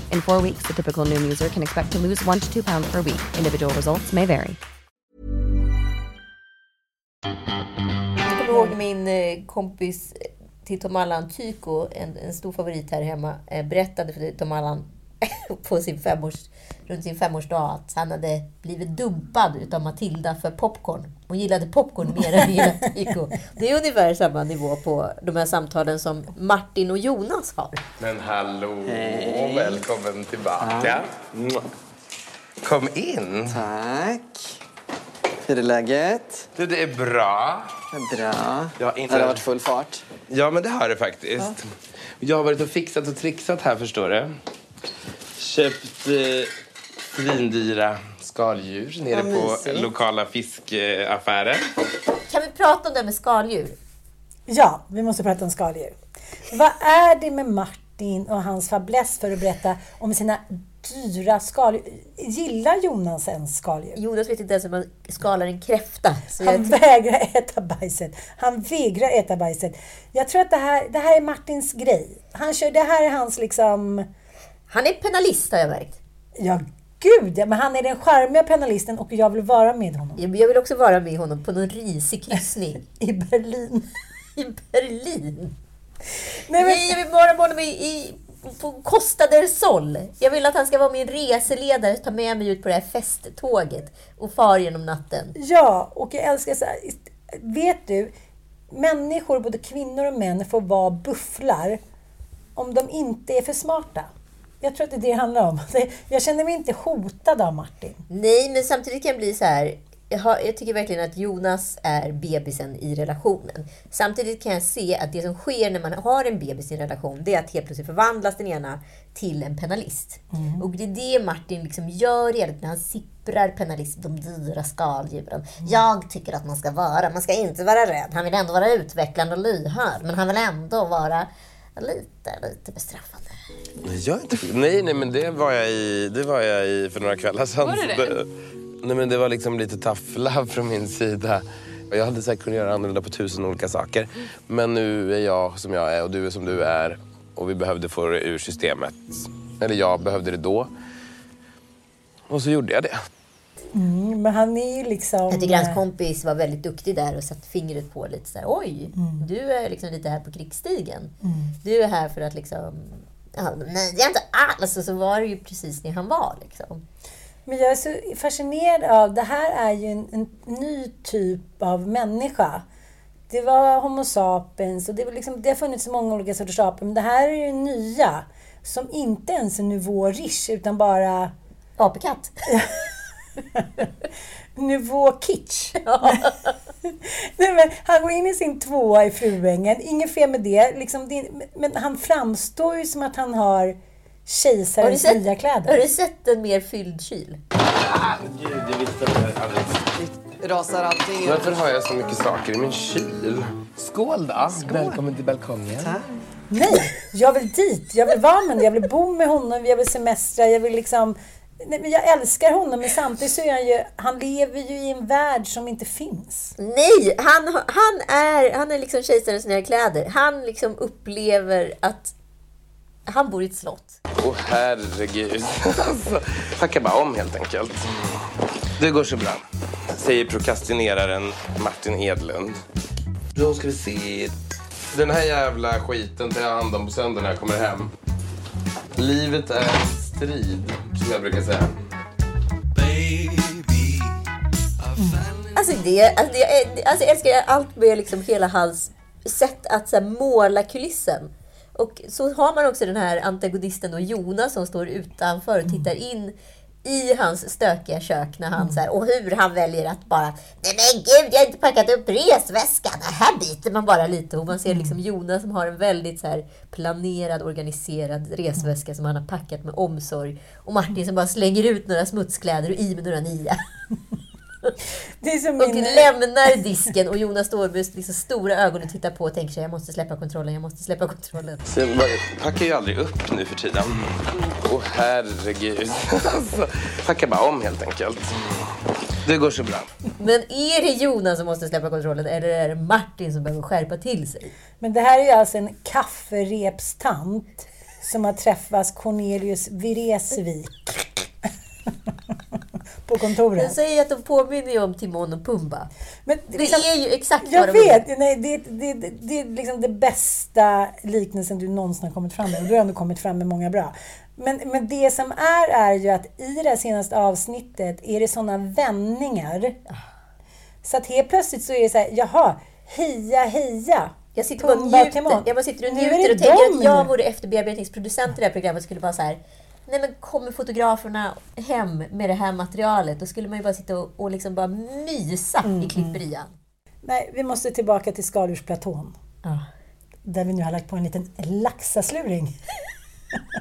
In four weeks, the typical Noom user can expect to lose one to two pounds per week. Individual results may vary. Jag kommer ihåg min eh, kompis eh, till Tom Allan, Tyko, en, en stor favorit här hemma, eh, berättade för Tom Allan (laughs) på sin femårs, runt sin femårsdag att han hade blivit dumpad utav Matilda för popcorn. Hon gillade popcorn mer än hela Tyko. Det är ungefär samma nivå på de här samtalen som Martin och Jonas har. Men hallå, Hej. välkommen tillbaka. Kom in. Tack. Hur är läget? Du, det är bra. Bra. Jag Har det varit full fart? Ja, men det har det faktiskt. Jag har varit och fixat och trixat här, förstår du. Köpt eh, svindyra skaldjur nere Vad på mysigt. lokala fiskaffären. Kan vi prata om det med skaldjur? Ja, vi måste prata om skaldjur. Vad är det med Martin och hans fäbless för att berätta om sina dyra skaldjur? Gillar Jonas ens skaldjur? Jonas vet inte ens hur man skalar en kräfta. Så Han vägrar äta bajset. Han vägrar äta bajset. Jag tror att det här, det här är Martins grej. Han kör, det här är hans liksom... han är penalist har jag märkt. Ja, gud Men han är den charmiga penalisten och jag vill vara med honom. Jag vill också vara med honom på någon risig kryssning. (laughs) I Berlin. (laughs) I Berlin? Nej, men- jag vill vara med honom i, i, på Costa del Sol. Jag vill att han ska vara min reseledare, ta med mig ut på det här festtåget och far genom natten. Ja, och jag älskar så här. Vet du, människor, både kvinnor och män, får vara bufflar om de inte är för smarta. Jag tror att det är det det handlar om. Jag känner mig inte hotad av Martin. Nej, men samtidigt kan jag bli så här. Jag, har, jag tycker verkligen att Jonas är bebisen i relationen. Samtidigt kan jag se att det som sker när man har en bebis i en relation, det är att helt plötsligt förvandlas den ena till en penalist. Och det är det Martin liksom gör hela tiden. Han sipprar penalist, de dyra skaldjuren. Jag tycker att man ska vara, man ska inte vara rädd. Han vill ändå vara utvecklande och lyhörd, men han vill ändå vara lite, lite bestraffande. Jag är inte... Nej, nej, men det var jag i, det var jag i för några kvällar sedan. Var det det? Nej, men det var liksom lite tough love från min sida. Jag hade säkert kunnat göra annorlunda på tusen olika saker. Men nu är jag som jag är och du är som du är. Och vi behövde få det ur systemet. Eller jag behövde det då. Och så gjorde jag det. Mm, men han är ju liksom... Jag tycker hans kompis var väldigt duktig där och satte fingret på lite så här, oj, Mm. du är liksom lite här på krigsstigen. Mm. Du är här för att liksom... Ja, nej, det är inte alls. Och så var det ju precis det han var. Liksom. Men jag är så fascinerad av, det här är ju en, en ny typ av människa. Det var Homo sapiens och det, var liksom, det har funnits så många olika sorters apor, men det här är ju nya. Som inte ens är nivå rish, utan bara... Apekatt. (laughs) (laughs) nivå kitsch. (laughs) Nej, men han går in i sin tvåa i Fruängen, inget fel med det. Liksom, det men han framstår ju som att han har Har kejsarens sett, nya kläder. har du sett en mer fylld kyl? Gud, jag visste. Rasar allting. Varför har jag så mycket saker i min kyl? Skål då! Välkommen till balkongen. Nej, jag vill dit. Jag vill vara med honom. Jag vill bo med honom. Jag vill semestra. Jag vill liksom... Nej, men jag älskar honom, men samtidigt så är han ju... Han lever ju i en värld som inte finns. Nej, han, han är, han är liksom kejsarens nya kläder. Han liksom upplever att han bor i ett slott. Åh herregud. (laughs) Alltså, packa bara om helt enkelt. Det går så bra. Säger prokrastineraren Martin Edlund. Då ska vi se. Den här jävla skiten tar jag hand om på söndag när jag kommer hem. Livet är en strid, som jag brukar säga. Alltså, det, alltså, det, alltså jag älskar allt med liksom hela hans sätt att så här, måla kulissen. Och så har man också den här antagonisten och Jonas som står utanför och tittar in i hans stökiga kök när han så här, och hur han väljer att bara Nej men gud, jag har inte packat upp resväskan. Här biter man bara lite och man ser liksom Jonas som har en väldigt så här planerad, organiserad resväska som han har packat med omsorg. Och Martin som bara slänger ut några smutskläder och i med några nya. (laughs) Det är som Och min... lämnar disken och Jonas står med liksom stora ögon och tittar på och tänker sig jag måste släppa kontrollen, jag måste släppa kontrollen. Så jag packar ju aldrig upp nu för tiden. Åh herregud. Alltså, packa bara om helt enkelt. Det går så bra. Men är det Jonas som måste släppa kontrollen eller är det Martin som behöver skärpa till sig? Men det här är ju alltså en kafferepstant som har träffat Cornelius Viresvik på Jag kontoret. säger att de påminner om Timon och Pumba. Men Det liksom- är ju exakt Jag vad de är. vet! Nej, det, det, det, det är liksom det bästa liknelsen du någonsin har kommit fram med. Och du har ändå kommit fram med många bra. Men, men det som är, är ju att i det senaste avsnittet är det sådana vändningar. Så att helt plötsligt så är det så här, jaha, heja, heja. Jag sitter bara och njuter. Jag bara sitter och njuter det och tänker att jag vore efterbearbetningsproducent i det här programmet skulle bara så här. Nej men kommer fotograferna hem med det här materialet då skulle man ju bara sitta och, och liksom bara mysa Mm, i klipperian. Nej, vi måste tillbaka till skaldjursplatån. Ja. Där vi nu har lagt på en liten laxasluring.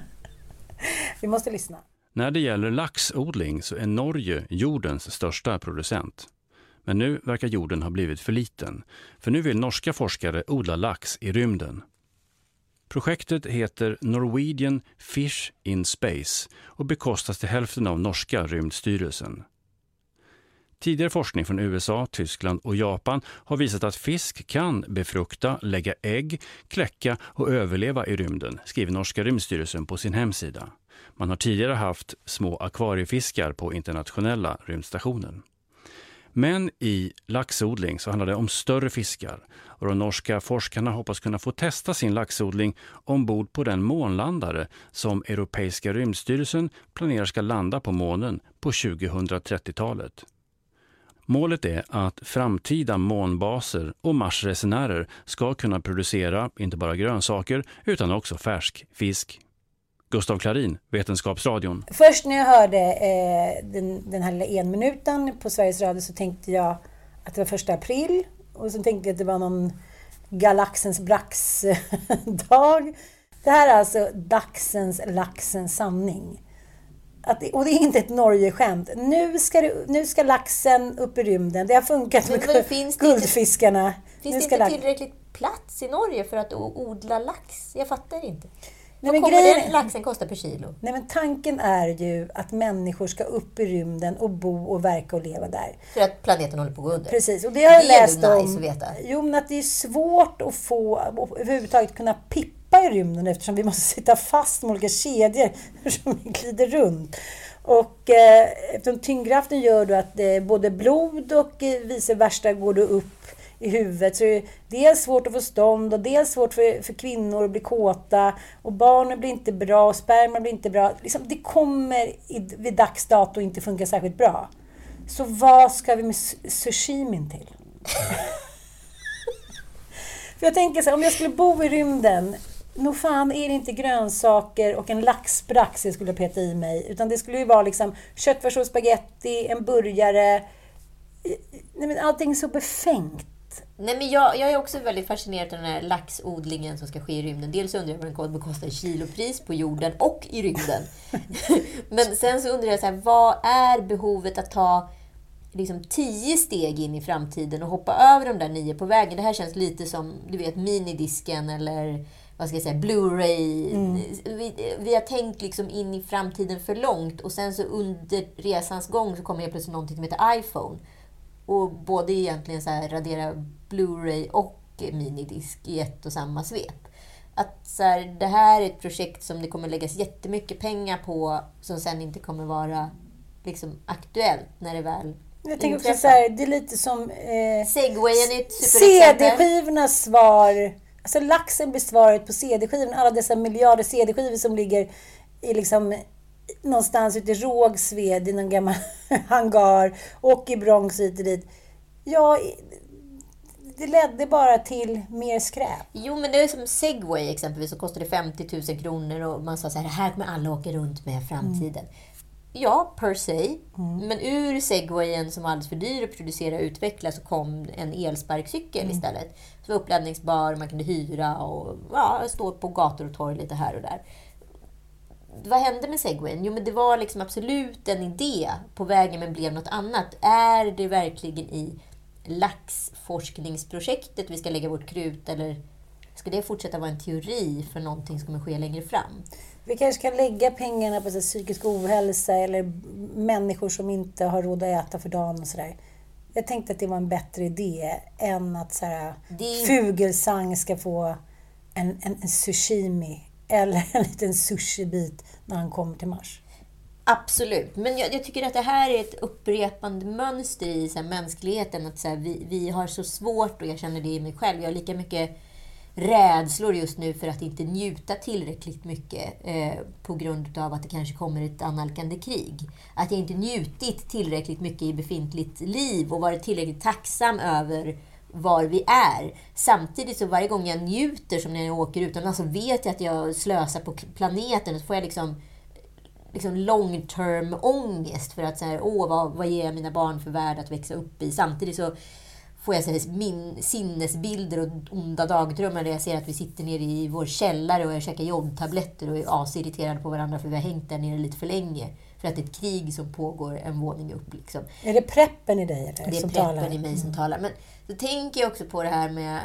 (laughs) vi måste lyssna. När det gäller laxodling så är Norge jordens största producent. Men nu verkar jorden ha blivit för liten, för nu vill norska forskare odla lax i rymden. Projektet heter Norwegian Fish in Space och bekostas till hälften av norska rymdstyrelsen. Tidigare forskning från USA, Tyskland och Japan har visat att fisk kan befrukta, lägga ägg, kläcka och överleva i rymden, skriver norska rymdstyrelsen på sin hemsida. Man har tidigare haft små akvariefiskar på internationella rymdstationen. Men i laxodling så handlar det om större fiskar och de norska forskarna hoppas kunna få testa sin laxodling ombord på den månlandare som Europeiska rymdstyrelsen planerar ska landa på månen på 2030-talet. Målet är att framtida månbaser och Marsresenärer ska kunna producera inte bara grönsaker utan också färsk fisk. Gustav Klarin, Vetenskapsradion. Först när jag hörde eh, den, den här lilla enminuten på Sveriges Radio så tänkte jag att det var första april. Och så tänkte jag att det var någon galaxens brax-dag. (laughs) Det här är alltså dagsens, laxens sanning. Att det, och det är inte ett Norge-skämt. Nu ska, det, nu ska laxen upp i rymden. Det har funkat Men med vad finns det inte- guldfiskarna. Finns det inte tillräckligt plats i Norge för att odla lax? Jag fattar inte. Nej, Vad men kommer grejen- den laxen kosta per kilo? Nej, men tanken är ju att människor ska upp i rymden och bo och verka och leva där. För att planeten håller på att gå under. Precis, och det har jag Det är läst ändå om. nice att veta. Jo, men att det är svårt att få att överhuvudtaget kunna pippa i rymden eftersom vi måste sitta fast med olika kedjor (laughs) som glider runt. Och eh, eftersom tyngdkraften gör då att eh, både blod och eh, vice versa går då upp i huvudet. Så det är dels svårt att få stånd och dels svårt för, för kvinnor att bli kåta. Och barnen blir inte bra och sperman blir inte bra. Liksom, det kommer i, vid dags dato inte funka särskilt bra. Så vad ska vi med sushimin till? (laughs) för jag tänker så här, om jag skulle bo i rymden nog fan är det inte grönsaker och en laxbrax jag skulle peta i mig. Utan det skulle ju vara liksom köttfärssås, spaghetti, en burgare. Nej, men allting är så befängt. Nej, men jag, jag är också väldigt fascinerad av den här laxodlingen som ska ske i rymden. Dels undrar jag vad den kommer att kosta i kilopris på jorden och i rymden. (laughs) men sen så undrar jag, så här, vad är behovet att ta liksom tio steg in i framtiden och hoppa över de där nio på vägen? Det här känns lite som du vet minidisken eller vad ska jag säga, Blu-ray. Mm. Vi, vi har tänkt liksom in i framtiden för långt och sen så under resans gång så kommer helt plötsligt någonting som heter iPhone. Och både egentligen så här radera Blu-ray och minidisk i ett och samma svep. Att så här, det här är ett projekt som det kommer läggas jättemycket pengar på som sen inte kommer vara liksom, aktuellt när det väl Jag tänker också så här, det är lite som... Eh. CD-skivornas svar. Alltså laxen blir svaret på CD-skivorna. Alla dessa miljarder CD-skivor som ligger i liksom någonstans ute i Rågsved i någon gammal (laughs) hangar och i Bronx hit och dit. Ja, det ledde bara till mer skräp. Jo, men det är som Segway exempelvis, som kostade 50 000 kronor och man sa så här, det här kommer alla åka runt med i framtiden. Ja, per se. Men ur segwayen som var alldeles för dyr att producera och utveckla så kom en elsparkcykel Mm. istället. Som var uppladdningsbar, man kunde hyra och ja, stå på gator och torg lite här och där. Vad hände med segwayen? Jo, men det var liksom absolut en idé på vägen men blev något annat. Är det verkligen i laxforskningsprojektet vi ska lägga vårt krut eller ska det fortsätta vara en teori för någonting som kommer ske längre fram? Vi kanske kan lägga pengarna på så psykisk ohälsa eller människor som inte har råd att äta för dagen och sådär. Jag tänkte att det var en bättre idé än att så här, Det Fugelsang ska få en, en, en sushimi eller en liten sushibit när han kommer till Mars. Absolut, men jag, jag tycker att det här är ett upprepande mönster i så här, mänskligheten. Att så här, vi, vi har så svårt, och jag känner det i mig själv, jag har lika mycket rädslor just nu för att inte njuta tillräckligt mycket eh, på grund av att det kanske kommer ett annalkande krig. Att jag inte njutit tillräckligt mycket i befintligt liv och varit tillräckligt tacksam över var vi är. Samtidigt så varje gång jag njuter, som när jag åker utomlands, så vet jag att jag slösar på planeten. Så får jag liksom liksom long term ångest för att så här, åh, vad, vad ger jag mina barn för värld att växa upp i? Samtidigt så får jag så här, min, sinnesbilder och onda dagdrömmar där jag ser att vi sitter nere i vår källare och jag käkar jodtabletter och är asirriterade på varandra för vi har hängt där nere lite för länge. För att det är ett krig som pågår en våning upp. Liksom. Är det preppen i dig eller, Det är som preppen talar? i mig som talar. Men så tänker jag också på det här med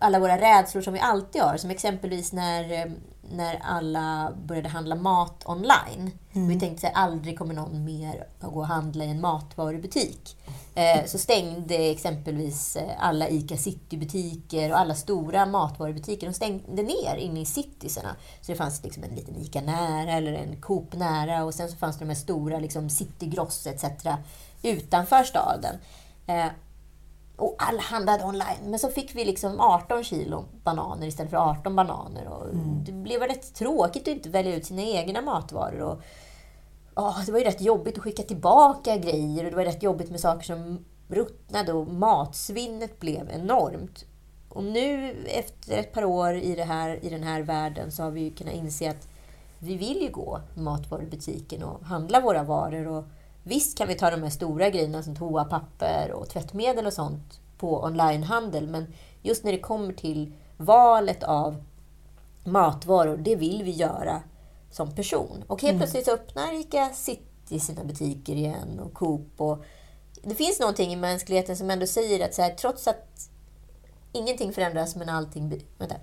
alla våra rädslor som vi alltid har. Som exempelvis när, eh, när alla började handla mat online. Mm. Vi tänkte att aldrig kommer någon mer att gå och handla i en matvarubutik. Eh, så stängde exempelvis eh, alla ICA City-butiker och alla stora matvarubutiker de stängde ner inne i citiesarna. Så det fanns liksom en liten ICA nära eller en Coop nära och sen så fanns det de här stora liksom City Gross etc. utanför staden. Eh, och alla handlade online. Men så fick vi liksom 18 kilo bananer istället för 18 bananer. Och Det blev rätt tråkigt att inte välja ut sina egna matvaror. Och, ja, det var ju rätt jobbigt att skicka tillbaka grejer och det var rätt jobbigt med saker som ruttnade och matsvinnet blev enormt. Och nu efter ett par år i, det här, i den här världen så har vi kunnat inse att vi vill ju gå i matvarubutiken och handla våra varor. Och visst kan vi ta de här stora grejerna som toapapper och tvättmedel och sånt på onlinehandel. Men just när det kommer till valet av matvaror, det vill vi göra som person. Och helt Mm. plötsligt så öppnar ICA City sina butiker igen och Coop. Och det finns någonting i mänskligheten som ändå säger att så här, trots att ingenting förändras men allting... Vänta.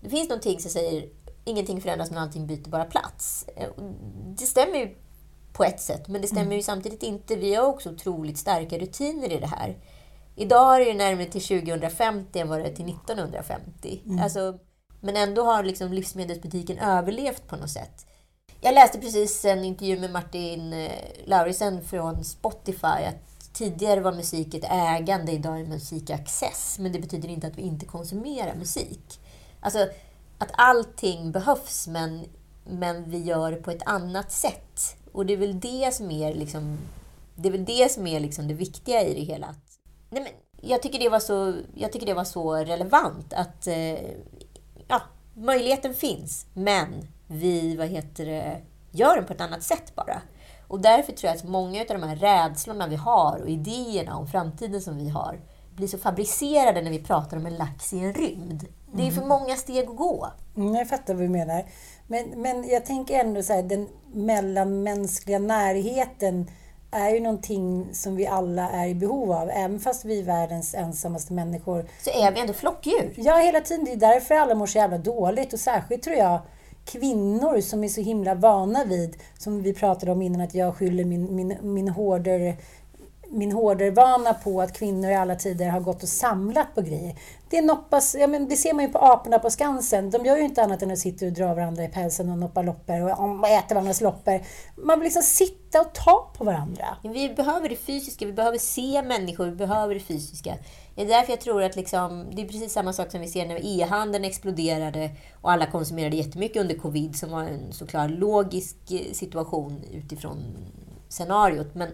Det finns någonting som säger ingenting förändras men allting byter bara plats. Eh, Det stämmer ju på ett sätt, men det stämmer ju samtidigt inte. Vi har också otroligt starka rutiner i det här. Idag är det närmare till 2050 än vad det är till 1950. Mm. Alltså, men ändå har liksom livsmedelsbutiken överlevt på något sätt. Jag läste precis en intervju med Martin eh, Laurisen från Spotify. Att tidigare var musik ett ägande, idag är musik access. Men det betyder inte att vi inte konsumerar musik. Alltså att allting behövs men, men vi gör det på ett annat sätt. Och det är väl det som är liksom det, är väl det, som är liksom det viktiga i det hela. Nej, men jag, tycker det var så, jag tycker det var så relevant att eh, ja, möjligheten finns, men vi vad heter det, gör den på ett annat sätt bara. Och därför tror jag att många av de här rädslorna vi har och idéerna om framtiden som vi har blir så fabricerade när vi pratar om en lax i en rymd. Det är för många steg att gå. Mm, jag fattar vad du menar. Men, men jag tänker ändå så här, den mellanmänskliga närheten är ju någonting som vi alla är i behov av. Även fast vi är världens ensammaste människor. Så är vi ändå flockdjur. Ja, hela tiden. Det är därför alla mår så jävla dåligt. Och särskilt tror jag kvinnor som är så himla vana vid, som vi pratade om innan, att jag skyller min, min, min hårdare min hårdervana på att kvinnor i alla tider har gått och samlat på grejer. Det, noppas, ja, men det ser man ju på aporna på Skansen. De gör ju inte annat än att sitta och dra varandra i pälsen och noppa loppor och äta varandras loppor. Man vill liksom sitta och ta på varandra. Vi behöver det fysiska, vi behöver se människor, vi behöver det fysiska. Det är därför jag tror att liksom, det är precis samma sak som vi ser när e-handeln exploderade och alla konsumerade jättemycket under covid, som var en såklart logisk eh, situation utifrån scenariot. Men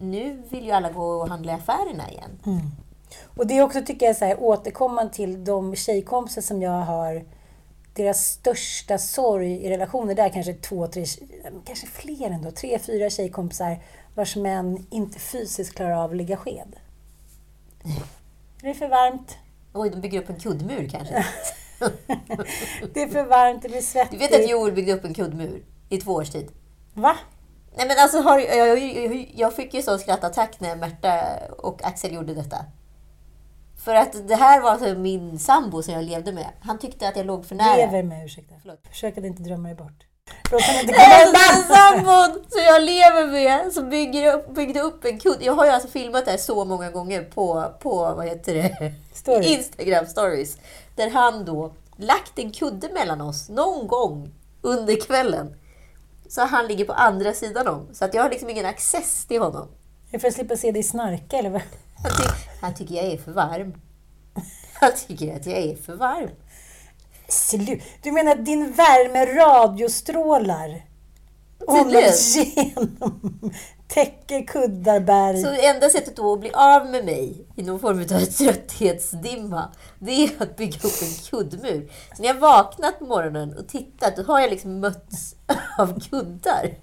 nu vill ju alla gå och handla i affärerna igen. Mm. Och det är också, tycker jag, så här, återkommande till de tjejkompisar som jag har deras största sorg i relationer, det är kanske två, tre, kanske fler ändå, tre, fyra tjejkompisar vars män inte fysiskt klarar av att ligga sked. Det är för varmt. Oj, de bygger upp en kuddmur kanske? (laughs) det är för varmt, det blir svettigt. Du vet att Joel byggde upp en kuddmur i två års tid? Va? Nej men alltså, har, jag, jag, jag fick ju sån skrattattack när Märta och Axel gjorde detta. För att det här var alltså min sambo som jag levde med. Han tyckte att jag låg för nära. Lever med, ursäkta. Förlåt. Försök att inte drömma dig bort. Han inte komma sambon som jag lever med, som bygger upp, byggde upp en kudd. Jag har ju alltså filmat det här så många gånger på, på vad heter det? Story. Instagram stories. Där han då lagt en kudde mellan oss någon gång under kvällen. Så han ligger på andra sidan om. Så att jag har liksom ingen access till honom. Är för att slippa se dig snarka eller vad? Han, ty han tycker jag är för varm. Han tycker att jag är för varm. Slut. Du menar att din värme radiostrålar honom genom täcker kuddar, berg. Så enda sättet då att bli av med mig i någon form av trötthetsdimma, det är att bygga upp en kuddmur. Så när jag vaknat på morgonen och tittat, då har jag liksom mötts (laughs) av kuddar.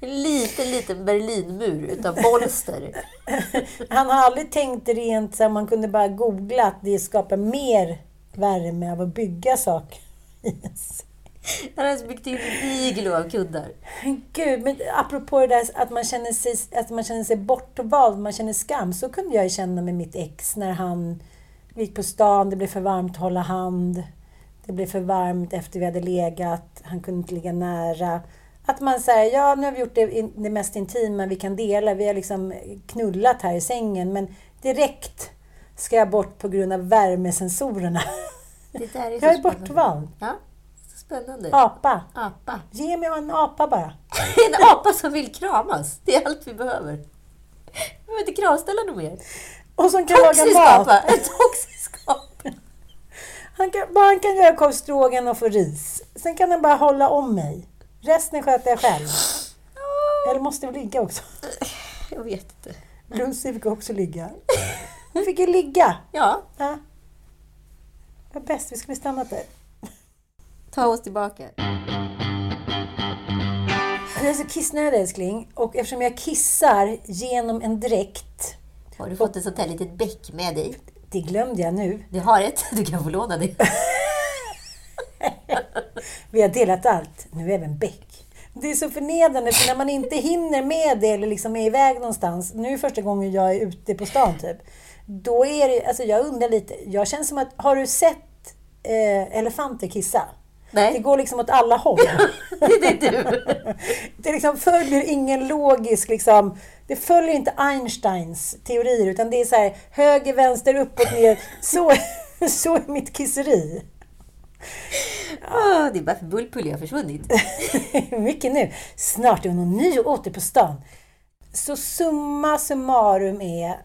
En liten, liten Berlinmur utav bolster. Han har aldrig tänkt rent så man kunde bara googla att det skapar mer värme av att bygga saker. Yes. Han har alltså byggt in en iglo av kuddar. Gud, men apropå det där att man känner sig, att man känner sig bortvald, man känner skam. Så kunde jag känna med mitt ex när han gick på stan, det blev för varmt att hålla hand. Det blev för varmt efter vi hade legat, han kunde inte ligga nära. Att man säger, ja nu har vi gjort det, det mest intima vi kan dela. Vi har liksom knullat här i sängen, men direkt ska jag bort på grund av värmesensorerna. Det där är jag är bortvald. Ja. Spännande. Apa. apa. Ge mig en apa bara. (laughs) en apa som vill kramas. Det är allt vi behöver. Vi behöver inte kravställa något mer. Och som kan laga mat. En toxisk apa. Han kan, bara han kan göra korv och få ris. Sen kan han bara hålla om mig. Resten sköter jag själv. Eller måste vi ligga också? Jag vet inte. Lucy fick också ligga. Hon fick ju ligga. Ja. ja. Det var bäst, vi skulle stannat där. Ta oss tillbaka. Jag är så kissnödig älskling. Och eftersom jag kissar genom en dräkt. Har du fått ett sånt här litet bäck med dig? Det glömde jag nu. Du har ett. Du kan få låna det. (laughs) Vi har delat allt. Nu även bäck. Det är så förnedrande för när man inte hinner med det eller liksom är iväg någonstans. Nu är första gången jag är ute på stan typ. Då är det, alltså jag undrar lite. Jag känner som att, har du sett eh, elefanter kissa? Nej. Det går liksom åt alla håll. (laughs) det är du. det liksom följer ingen logisk... Liksom, det följer inte Einsteins teorier, utan det är så här höger, vänster, uppåt, ner. Så, (laughs) så är mitt kisseri. Åh, det är bara för Bullpulli har försvunnit. (laughs) Mycket nu. Snart är hon ny åter på stan. Så summa summarum är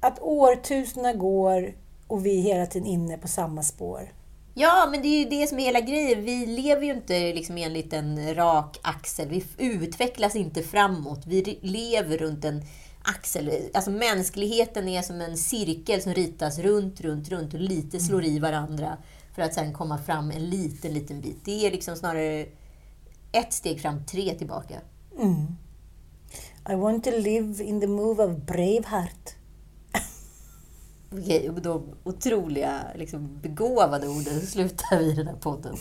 att årtusendena går och vi är hela tiden inne på samma spår. Ja, men det är ju det som är hela grejen. Vi lever ju inte liksom enligt en rak axel. Vi utvecklas inte framåt. Vi lever runt en axel. Alltså mänskligheten är som en cirkel som ritas runt, runt, runt och lite slår i varandra för att sen komma fram en liten, liten bit. Det är liksom snarare ett steg fram, tre tillbaka. Mm. I want to live in the move of Braveheart. Okej, med de otroliga, liksom, begåvade orden slutar vi den här podden.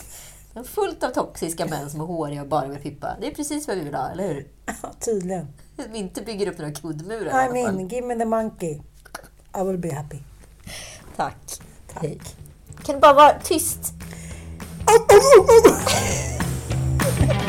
Fullt av toxiska män som är håriga och bara vill pippa. Det är precis vad vi vill ha, eller hur? Ja, tydligen. Som inte bygger upp några kuddmurar. I mean, give me the monkey. I will be happy. Tack. Hej. Kan du bara vara tyst? (laughs)